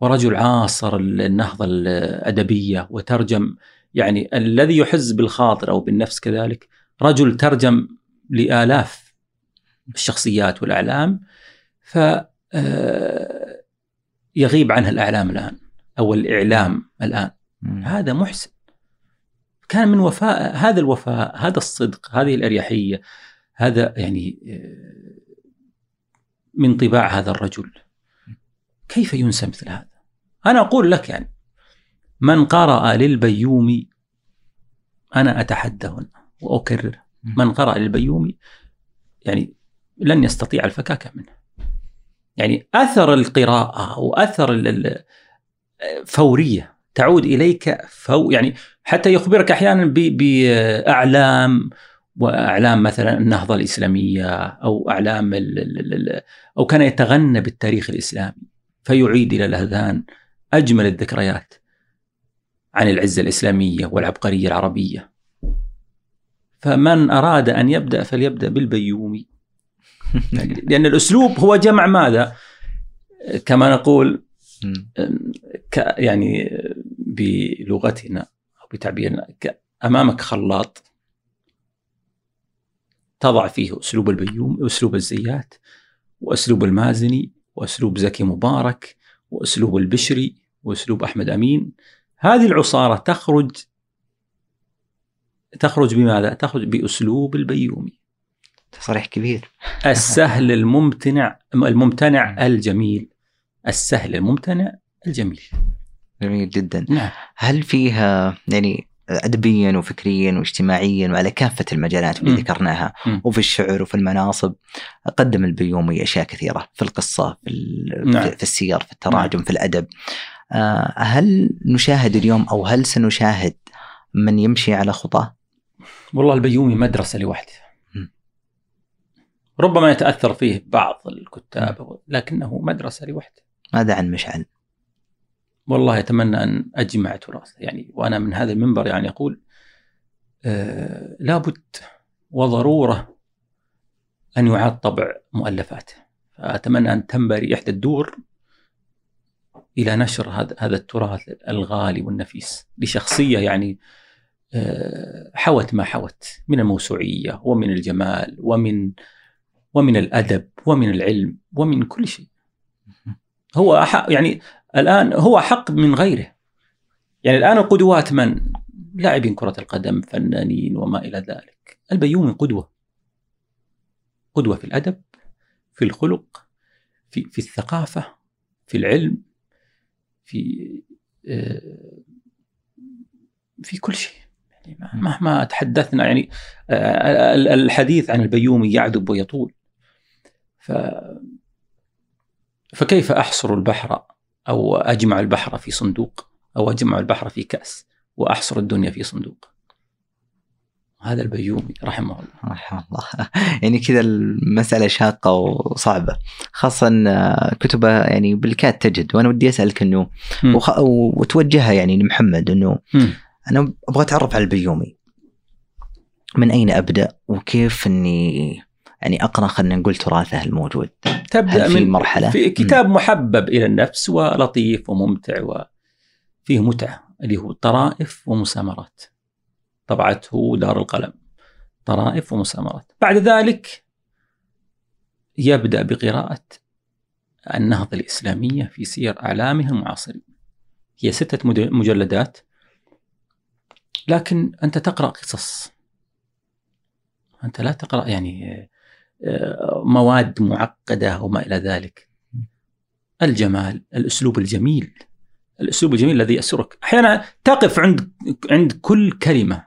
Speaker 2: ورجل عاصر النهضة الأدبية وترجم يعني الذي يحز بالخاطر أو بالنفس كذلك رجل ترجم لآلاف الشخصيات والأعلام. ف آه، يغيب عنها الأعلام الآن أو الإعلام الآن.
Speaker 1: مم.
Speaker 2: هذا محسن. كان من وفاء هذا الوفاء هذا الصدق هذه الأريحية هذا يعني آه، من طباع هذا الرجل. كيف ينسى مثل هذا؟ أنا أقول لك يعني من قرأ للبيومي أنا أتحدى هنا وأكرر. من قرأ للبيومي يعني لن يستطيع الفكاكه منه. يعني أثر القراءة وأثر ال- ال- فورية تعود إليك فو يعني حتى يخبرك أحيانا باعلام وأعلام مثلا النهضة الإسلامية أو أعلام ال- ال- ال- أو كان يتغنى بالتاريخ الإسلامي فيعيد إلى الأذهان أجمل الذكريات عن العزة الإسلامية والعبقرية العربية. فمن أراد أن يبدأ فليبدأ بالبيومي. لأن الأسلوب هو جمع ماذا؟ كما نقول يعني بلغتنا. ك- أمامك خلاط تضع فيه أسلوب البيوم واسلوب الزيات وأسلوب المازني وأسلوب زكي مبارك وأسلوب البشري وأسلوب أحمد أمين. هذه العصارة تخرج تخرج بماذا؟ تخرج بأسلوب البيومي
Speaker 1: تصريح كبير.
Speaker 2: السهل الممتنع الممتنع الجميل. السهل الممتنع الجميل.
Speaker 1: جميل جدا
Speaker 2: نعم
Speaker 1: هل فيها يعني ادبيا وفكريا واجتماعيا وعلى كافة المجالات اللي. ذكرناها. وفي الشعر وفي المناصب قدم البيومي أشياء كثيرة في القصة في,
Speaker 2: نعم.
Speaker 1: في السير في التراجم في الأدب آه، هل نشاهد اليوم أو هل سنشاهد من يمشي على خطاه؟
Speaker 2: والله البيومي مدرسة لوحده. ربما يتأثر فيه بعض الكتاب لكنه مدرسة لوحده
Speaker 1: ماذا عن مشعل؟
Speaker 2: والله أتمنى أن أجمع تراثه يعني وأنا من هذا المنبر يعني أقول آه لابد وضرورة أن يعاد طبع مؤلفاته. فأتمنى أن تنبري إحدى الدور إلى نشر هذا هذا التراث الغالي والنفيس لشخصية يعني آه، حوت ما حوت من الموسوعية ومن الجمال ومن ومن الأدب ومن العلم ومن كل شيء. هو يعني الآن هو أحق من غيره. يعني الآن القدوات من؟ لاعبين كرة القدم فنانين وما إلى ذلك. البيومي قدوة. قدوة في الأدب في الخلق في في الثقافة في العلم في آه، في كل شيء. يعني مهما تحدثنا. يعني آه، الحديث عن البيومي يعذب ويطول. ف فكيف أحصر البحر أو أجمع البحر في صندوق أو أجمع البحر في كأس وأحصر الدنيا في صندوق. هذا البيومي رحمه الله.
Speaker 1: رحمه الله. يعني كذا المسألة شاقة وصعبة. خاصة كتبه يعني بالكاد تجد. وأنا ودي أسألك أنه. وخ... وتوجهها يعني لمحمد أنه
Speaker 2: مم.
Speaker 1: أنا أبغى أتعرف على البيومي من أين أبدأ؟ وكيف أني يعني أقرأ خلينا نقول تراثه الموجود؟ تبدأ في
Speaker 2: من
Speaker 1: مرحلة؟
Speaker 2: في كتاب محبب إلى النفس ولطيف وممتع وفيه متعة اللي هو طرائف ومسامرات. طبعته دار القلم. طرائف ومسامرات. بعد ذلك يبدأ بقراءة النهضة الإسلامية في سير اعلامها المعاصرين. هي ستة مجلدات. لكن أنت تقرأ قصص. أنت لا تقرأ يعني مواد معقدة وما إلى ذلك. الجمال الأسلوب الجميل الأسلوب الجميل الذي يسرك. أحيانا تقف عند عند كل كلمة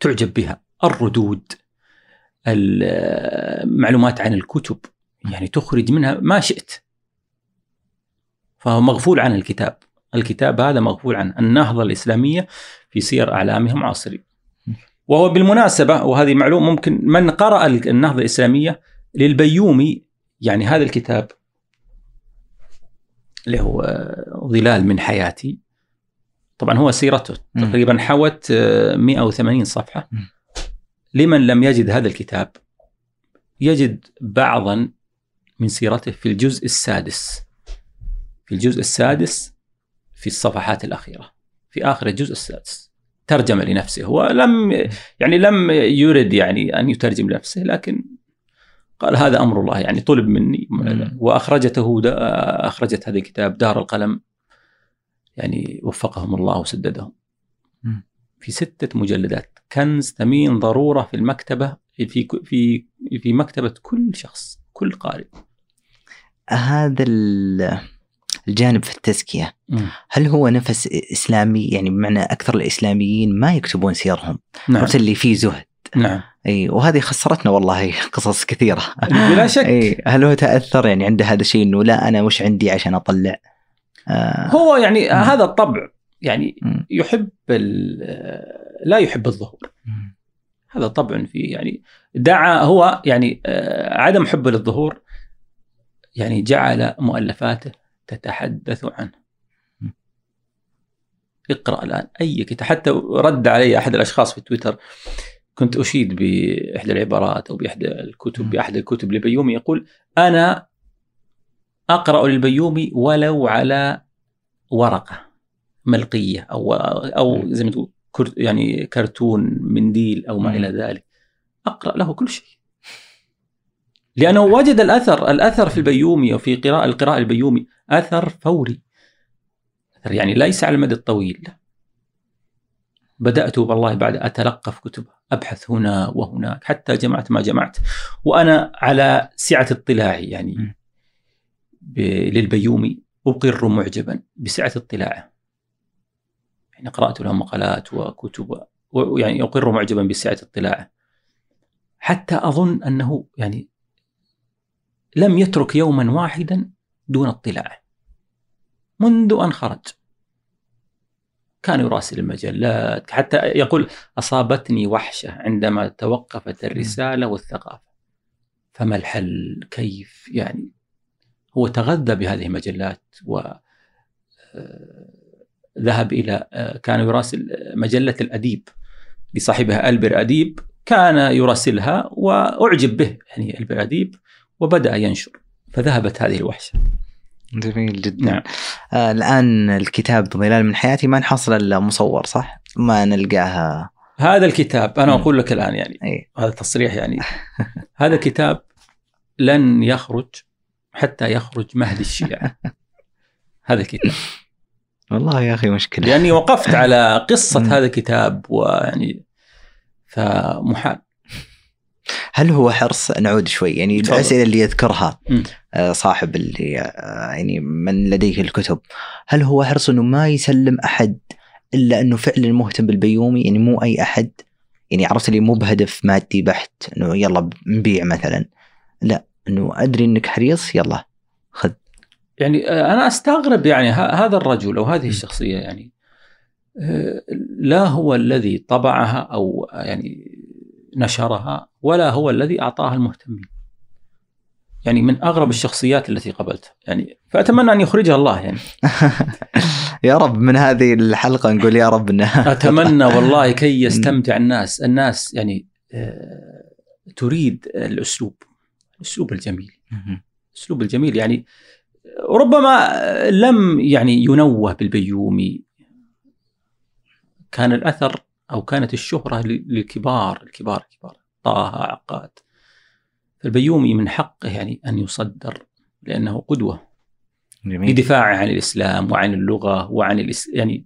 Speaker 2: تعجب بها. الردود المعلومات عن الكتب يعني تخرج منها ما شئت. فهو مغفول عن الكتاب. الكتاب هذا مغفول عن النهضة الإسلامية في سير أعلامهم معاصرين وهو بالمناسبة وهذه معلومة ممكن من قرأ النهضة الإسلامية للبيومي يعني هذا الكتاب اللي هو ظلال من حياتي. طبعا هو سيرته. تقريبا حوت 180 صفحة. لمن لم يجد هذا الكتاب يجد بعضا من سيرته في الجزء السادس. في الجزء السادس في الصفحات الأخيرة في آخر الجزء السادس. ترجم لنفسه. هو لم يعني لم يرد يعني أن يترجم لنفسه لكن قال هذا أمر الله يعني طلب مني. وأخرجته أخرجت هذا الكتاب دار القلم يعني وفقهم الله وسددهم. في ستة مجلدات كنز ثمين ضرورة في المكتبة في في في مكتبة كل شخص كل قارئ.
Speaker 1: هذا الجانب في التزكية. هل هو نفس إسلامي؟ يعني بمعنى أكثر الإسلاميين ما يكتبون سيرهم. نعم. اللي فيه زهد.
Speaker 2: نعم.
Speaker 1: أي وهذه خسرتنا والله قصص كثيرة.
Speaker 2: بلا شك.
Speaker 1: أي هل هو تأثر يعني عنده هذا الشيء إنه لا أنا وش عندي عشان أطلع؟
Speaker 2: آه. هو يعني م. هذا الطبع. يعني م. يحب لا يحب الظهور. م. هذا طبع فيه يعني دعا هو يعني آه، عدم حبه للظهور. يعني جعل مؤلفاته تتحدث عنه. اقرأ الآن أي كتاب. حتى رد علي أحد الأشخاص في تويتر كنت أشيد بإحدى العبارات أو بإحدى الكتب بأحد الكتب لبيومي. يقول أنا أقرأ للبيومي ولو على ورقة ملقية أو أو زي ما تقول يعني كرتون منديل أو ما إلى ذلك. أقرأ له كل شيء. لأنه وجد الأثر الأثر في البيومي أو في قراءة القراءة البيومي أثر فوري. أثر يعني ليس على المدى الطويل. بدأت والله بعد أتلقف كتب أبحث هنا وهناك حتى جمعت ما جمعت. وأنا على سعة اطلاعي يعني للبيومي أقر معجبا بسعة اطلاعه. يعني قرأت له مقالات وكتب ويعني أقر معجبا بسعة اطلاعه. حتى أظن أنه يعني لم يترك يوما واحدا دون اطلاع. منذ أن خرج. كان يراسل المجلات حتى يقول أصابتني وحشة عندما توقفت الرسالة والثقافة. فما الحل؟ كيف؟ يعني هو تغذى بهذه المجلات و آه، ذهب إلى آه، كان يراسل مجلة الأديب لصاحبها ألبر أديب. كان يراسلها وأعجب به يعني ألبر أديب وبدأ ينشر فذهبت هذه الوحشة.
Speaker 1: جميل جدا. نعم. آه الآن الكتاب ظلال من حياتي ما نحصل إلا مصور صح؟ ما نلقاها.
Speaker 2: هذا الكتاب أنا أقول لك الآن يعني. أي. هذا تصريح يعني. هذا الكتاب لن يخرج حتى يخرج مهدي الشيعة. هذا الكتاب.
Speaker 1: والله يا أخي مشكلة.
Speaker 2: لأني وقفت على قصة هذا الكتاب ويعني فمحال.
Speaker 1: هل هو حرص؟ نعود شوي. يعني الأسئلة اللي يذكرها آه، صاحب اللي آه، يعني من لديه الكتب. هل هو حرص إنه ما يسلم أحد إلا إنه فعلا مهتم بالبيومي؟ يعني مو أي أحد. يعني عرفت اللي مو بهدف مادي بحت إنه يلا نبيع مثلا. لا إنه أدري إنك حريص يلا خذ.
Speaker 2: يعني آه، أنا أستغرب يعني هذا الرجل أو هذه الشخصية يعني لا هو الذي طبعها أو يعني نشرها ولا هو الذي أعطاها المهتمين. يعني من أغرب الشخصيات التي قبلتها يعني فأتمنى أن يخرجها الله يعني.
Speaker 1: يا رب من هذه الحلقة نقول يا رب
Speaker 2: إنها أتمنى والله كي يستمتع الناس. الناس يعني آه، تريد الأسلوب الأسلوب الجميل. الأسلوب الجميل. يعني ربما لم يعني ينوه بالبيومي. كان الأثر أو كانت الشهرة للكبار الكبار الكبار. طه عقاد. فالبيومي من حقه يعني أن يصدر لأنه قدوة. جميل. لدفاعه عن الإسلام وعن اللغة وعن الإس... يعني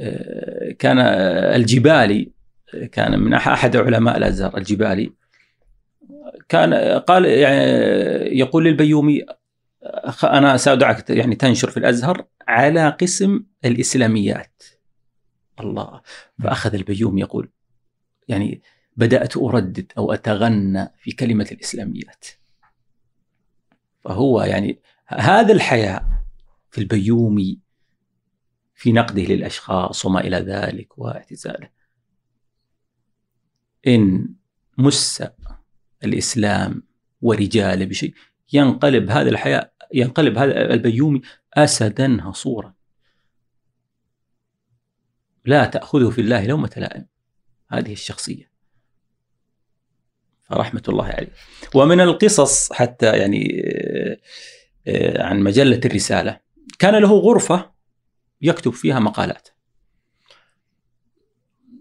Speaker 2: آه، كان الجبالي كان من أحد علماء الأزهر الجبالي. كان قال يعني يقول للبيومي أنا سأدعك يعني تنشر في الأزهر على قسم الإسلاميات. الله. فأخذ البيوم يقول يعني بدأت أردد أو أتغنى في كلمة الإسلاميات. فهو يعني هذا الحياء في البيومي في نقده للأشخاص وما إلى ذلك واعتزاله. إن مس الإسلام ورجاله بشيء ينقلب هذا الحياء ينقلب هذا البيومي اسدا هصورا لا تأخذه في الله لومة لائم. هذه الشخصية. فرحمة الله عليه. ومن القصص حتى يعني آه، عن مجلة الرسالة كان له غرفة يكتب فيها مقالات.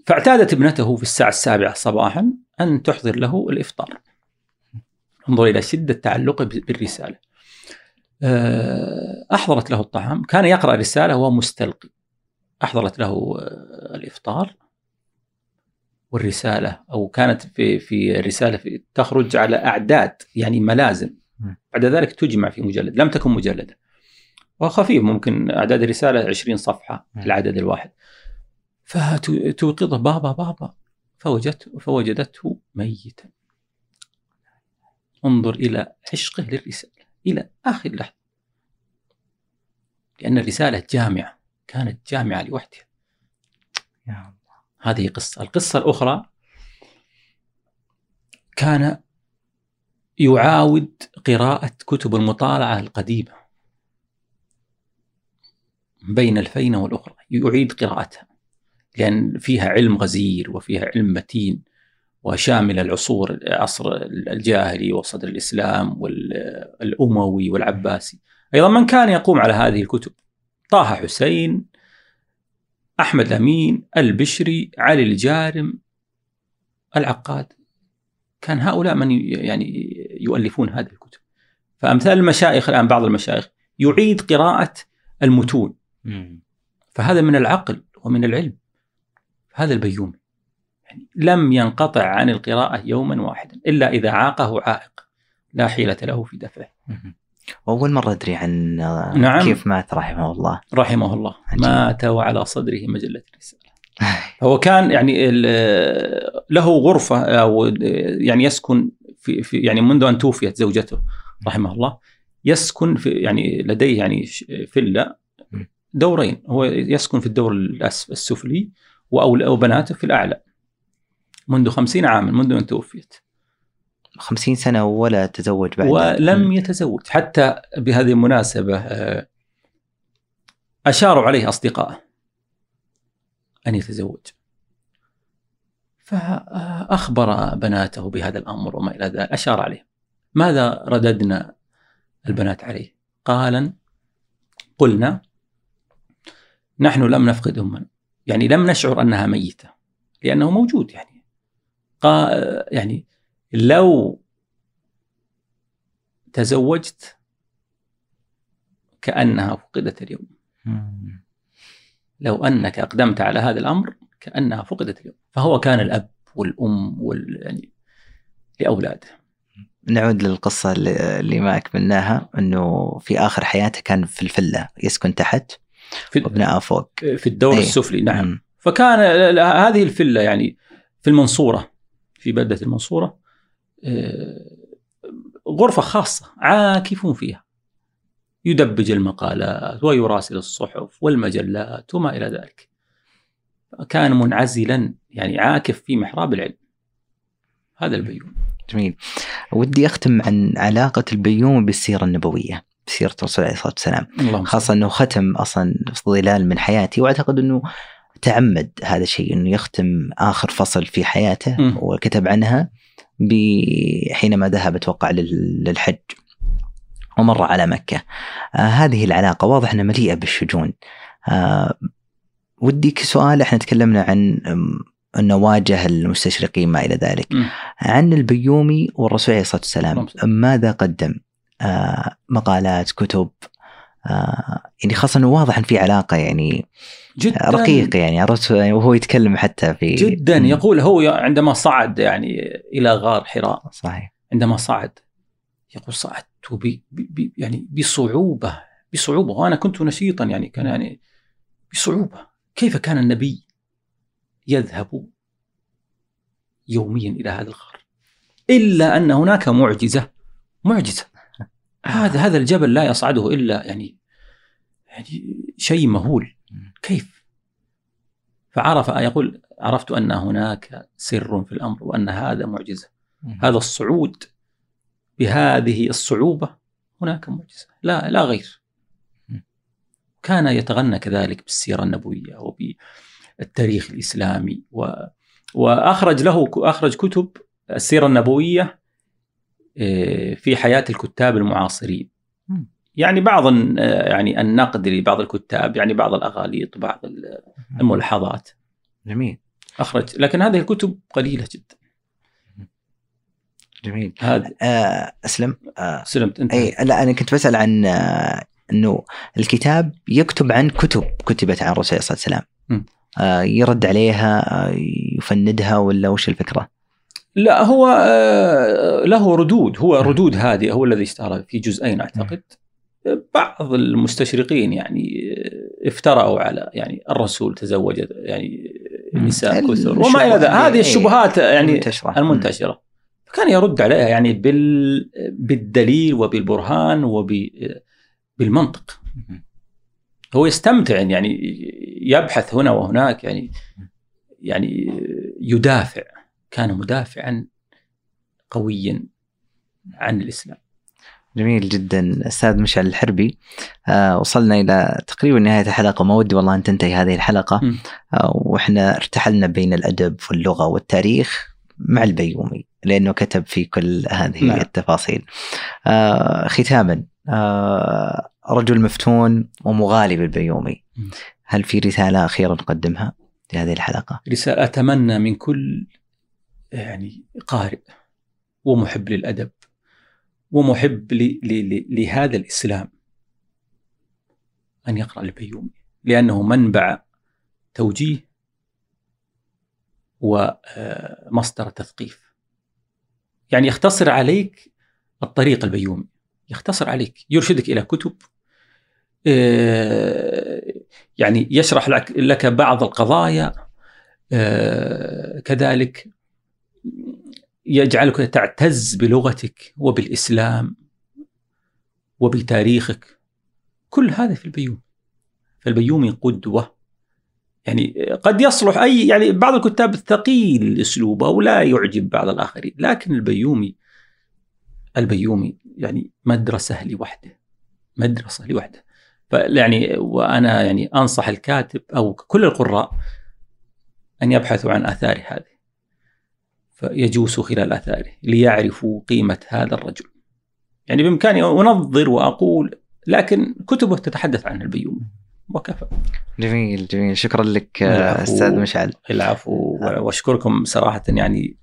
Speaker 2: فاعتادت ابنته في الساعة السابعة صباحا أن تحضر له الإفطار. انظر إلى شدة تعلقه بالرسالة. آه، أحضرت له الطعام. كان يقرأ رسالة وهو مستلقي. أحضرت له آه، الإفطار والرسالة أو كانت في في الرساله في تخرج على أعداد يعني ملازم. بعد ذلك تجمع في مجلد لم تكن مجلدة. وخفيف ممكن أعداد الرساله 20 صفحة العدد الواحد. فتوقظه بابا بابا. فوجدته فوجدته ميتا. انظر إلى عشقه للرسالة إلى آخر لحظة. لأن الرسالة جامعة. كانت جامعة لوحدها. يا الله. هذه قصة. القصة الأخرى كان يعاود قراءة كتب المطالعة القديمة بين الفينة والأخرى. يعيد قراءتها لأن فيها علم غزير وفيها علم متين وشامل العصور العصر الجاهلي وصدر الإسلام والأموي والعباسي. أيضا من كان يقوم على هذه الكتب؟ طه حسين أحمد الأمين البشري علي الجارم العقاد. كان هؤلاء من يعني يؤلفون هذه الكتب. فأمثال المشايخ الآن بعض المشايخ يعيد قراءة المتون. فهذا من العقل ومن العلم. هذا البيومي. يعني لم ينقطع عن القراءة يوما واحدا إلا إذا عاقه عائق. لا حيلة له في دفعه.
Speaker 1: أول مرة أدري عن نعم. كيف مات رحمه الله.
Speaker 2: رحمه الله. عجيب. مات وعلى صدره مجلة الرسالة. هو كان يعني له غرفة أو يعني يسكن في, في يعني منذ أن توفيت زوجته رحمه الله يسكن في يعني لديه يعني فيلا دورين. هو يسكن في الدور السفلي وبناته في الأعلى منذ خمسين عاما منذ أن توفيت.
Speaker 1: خمسين سنة ولا تزوج بعد.
Speaker 2: ولم يتزوج. حتى بهذه المناسبة آه، أشاروا عليه أصدقائه أن يتزوج. فأخبر بناته بهذا الأمر وما إلى ذلك. أشار عليه. ماذا رددنا البنات عليه؟ قالا قلنا نحن لم نفقد أمنا. يعني لم نشعر أنها ميتة لأنه موجود يعني. قا يعني لو تزوجت كأنها فقدت اليوم. لو أنك أقدمت على هذا الأمر كأنها فقدت اليوم. فهو كان الأب والأم وال يعني لأولاده.
Speaker 1: نعود للقصة اللي ما أكملناها أنه في آخر حياته كان في الفلة يسكن تحت في وابنائه فوق.
Speaker 2: في الدور أيه. السفلي نعم. م. فكان هذه الفلة يعني في المنصورة في بلدة المنصورة آه، غرفة خاصة عاكفون فيها. يدبج المقالات ويراسل الصحف والمجلات وما إلى ذلك. كان منعزلا يعني عاكف في محراب العلم. هذا البيوم.
Speaker 1: جميل. ودي أختم عن علاقة البيوم بالسيرة النبوية سيرة الرسول عليه الصلاة والسلام. خاصة أنه ختم أصلا ظلال من حياتي وأعتقد أنه تعمد هذا الشيء أنه يختم آخر فصل في حياته م. وكتب عنها. حينما ذهب أتوقع للحج ومر على مكة آه هذه العلاقة واضح أنها مليئة بالشجون آه وديك سؤال إحنا تكلمنا عن أنه واجه المستشرقين ما إلى ذلك م. عن البيومي والرسول عليه الصلاة والسلام ماذا قدم؟ آه مقالات كتب يعني خاصة إنه واضح إن في علاقة يعني جدا رقيق يعني عرفت؟ وهو يتكلم حتى في
Speaker 2: جدا. يقول هو عندما صعد يعني إلى غار حراء
Speaker 1: صحيح.
Speaker 2: عندما صعد يقول صعدت ب ب يعني بصعوبة بصعوبة. وأنا كنت نشيطا يعني كان يعني بصعوبة. كيف كان النبي يذهب يوميا إلى هذا الغار؟ إلا أن هناك معجزة معجزة. هذا هذا الجبل لا يصعده إلا يعني يعني شيء مهول. كيف؟ فعرف يقول عرفت أن هناك سر في الأمر وأن هذا معجزة. هذا الصعود بهذه الصعوبة هناك معجزة. لا لا غير. كان يتغنى كذلك بالسيرة النبوية وبالتاريخ الإسلامي و وأخرج له أخرج كتب السيرة النبوية آه، في حياة الكتاب المعاصرين. يعني بعض يعني النقد لبعض الكتاب يعني بعض الأغاليط بعض الملاحظات.
Speaker 1: جميل.
Speaker 2: أخرج. لكن هذه الكتب قليلة جدا.
Speaker 1: جميل. هذا آه أسلم.
Speaker 2: آه سلمت
Speaker 1: انت. أي لا أنا كنت بسأل عن آه إنه الكتاب يكتب عن كتب كتبت عن الرسول صلى الله عليه وسلم آه يرد عليها آه يفندها ولا وش الفكرة؟
Speaker 2: لا هو آه له ردود. هو ردود هذه هو الذي اشتهر في جزئين أعتقد. بعض المستشرقين يعني افترأوا على يعني الرسول تزوج يعني نساء كثر. وما إلى ذلك هذه إيه، الشبهات يعني المنتشرة, المنتشرة. فكان يرد عليها يعني بال بالدليل وبالبرهان وبالمنطق هو يستمتع يعني يبحث هنا وهناك يعني يعني يدافع. كان مدافعا قويا عن الإسلام
Speaker 1: جميل جدا أستاذ مشعل الحربي آه وصلنا إلى تقريبا نهاية الحلقة ما ودي والله أن تنتهي هذه الحلقة آه وإحنا ارتحلنا بين الأدب واللغة والتاريخ مع البيومي لأنه كتب في كل هذه نعم. التفاصيل. آه ختاما آه رجل مفتون ومغالي بالبيومي. هل في رسالة أخيرة نقدمها في هذه الحلقة؟
Speaker 2: رسالة أتمنى من كل يعني قارئ ومحب للأدب ومحب لهذا الإسلام أن يقرأ البيومي لأنه منبع توجيه ومصدر تثقيف. يعني يختصر عليك الطريق البيومي يختصر عليك يرشدك إلى كتب آه، يعني يشرح لك بعض القضايا آه، كذلك يجعلك تعتز بلغتك وبالإسلام وبتاريخك. كل هذا في البيومي فالبيومي قدوة. يعني قد يصلح أي يعني بعض الكتاب ثقيل الاسلوب أو لا يعجب بعض الآخرين لكن البيومي البيومي يعني مدرسة لوحده مدرسة لوحده. فيعني وأنا يعني أنصح الكاتب أو كل القراء أن يبحثوا عن آثار هذه. فيجوسوا خلال آثاره ليعرفوا قيمة هذا الرجل. يعني بإمكاني أنظر وأقول لكن كتبه تتحدث عن البيومي وكفى.
Speaker 1: جميل جميل. شكرا لك أستاذ مشعل.
Speaker 2: العفو. آه. وأشكركم صراحة. يعني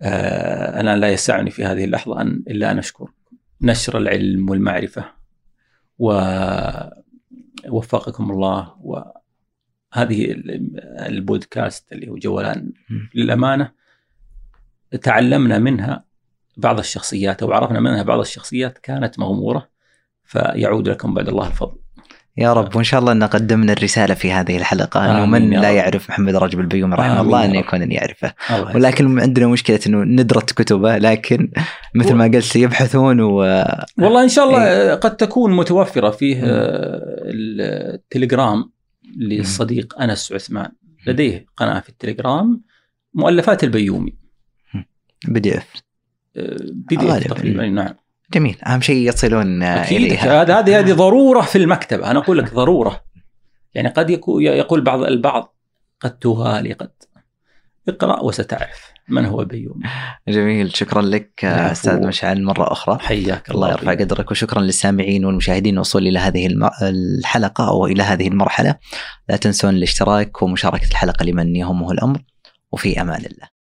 Speaker 2: آه أنا لا يسعني في هذه اللحظة ان إلا أن اشكر نشر العلم والمعرفة ووفقكم الله. وهذه البودكاست اللي هو جولان للأمانة. تعلمنا منها بعض الشخصيات أو عرفنا منها بعض الشخصيات كانت مغمورة فيعود لكم بعد الله الفضل.
Speaker 1: يا رب وإن شاء الله أن قدمنا الرسالة في هذه الحلقة. انه من لا يعرف محمد رجب البيومي رحمه الله انه يكون أن يعرفه. ولكن عندنا مشكلة إنه ندرة كتبه لكن مثل ما قلت يبحثون و
Speaker 2: والله إن شاء الله إيه؟ قد تكون متوفرة فيه التليجرام للصديق أنس عثمان. لديه قناة في التليجرام مؤلفات البيومي.
Speaker 1: بي دي إف.
Speaker 2: بي دي إف تقريبا نعم.
Speaker 1: جميل. أهم شيء يصلون
Speaker 2: أكيد هذه هذه هذه ضرورة في المكتبه أنا أقول لك ضرورة. يعني قد يقول بعض البعض قد تغالي قد. اقرأ وستعرف من هو البيومي
Speaker 1: جميل. شكرا لك أستاذ مشعل. مرة أخرى.
Speaker 2: حياك
Speaker 1: الله. يرفع قدرك. وشكرا للسامعين والمشاهدين. الوصول إلى هذه الحلقة أو إلى هذه المرحلة. لا تنسون الاشتراك ومشاركة الحلقة لمن يهمه الأمر. وفي أمان الله.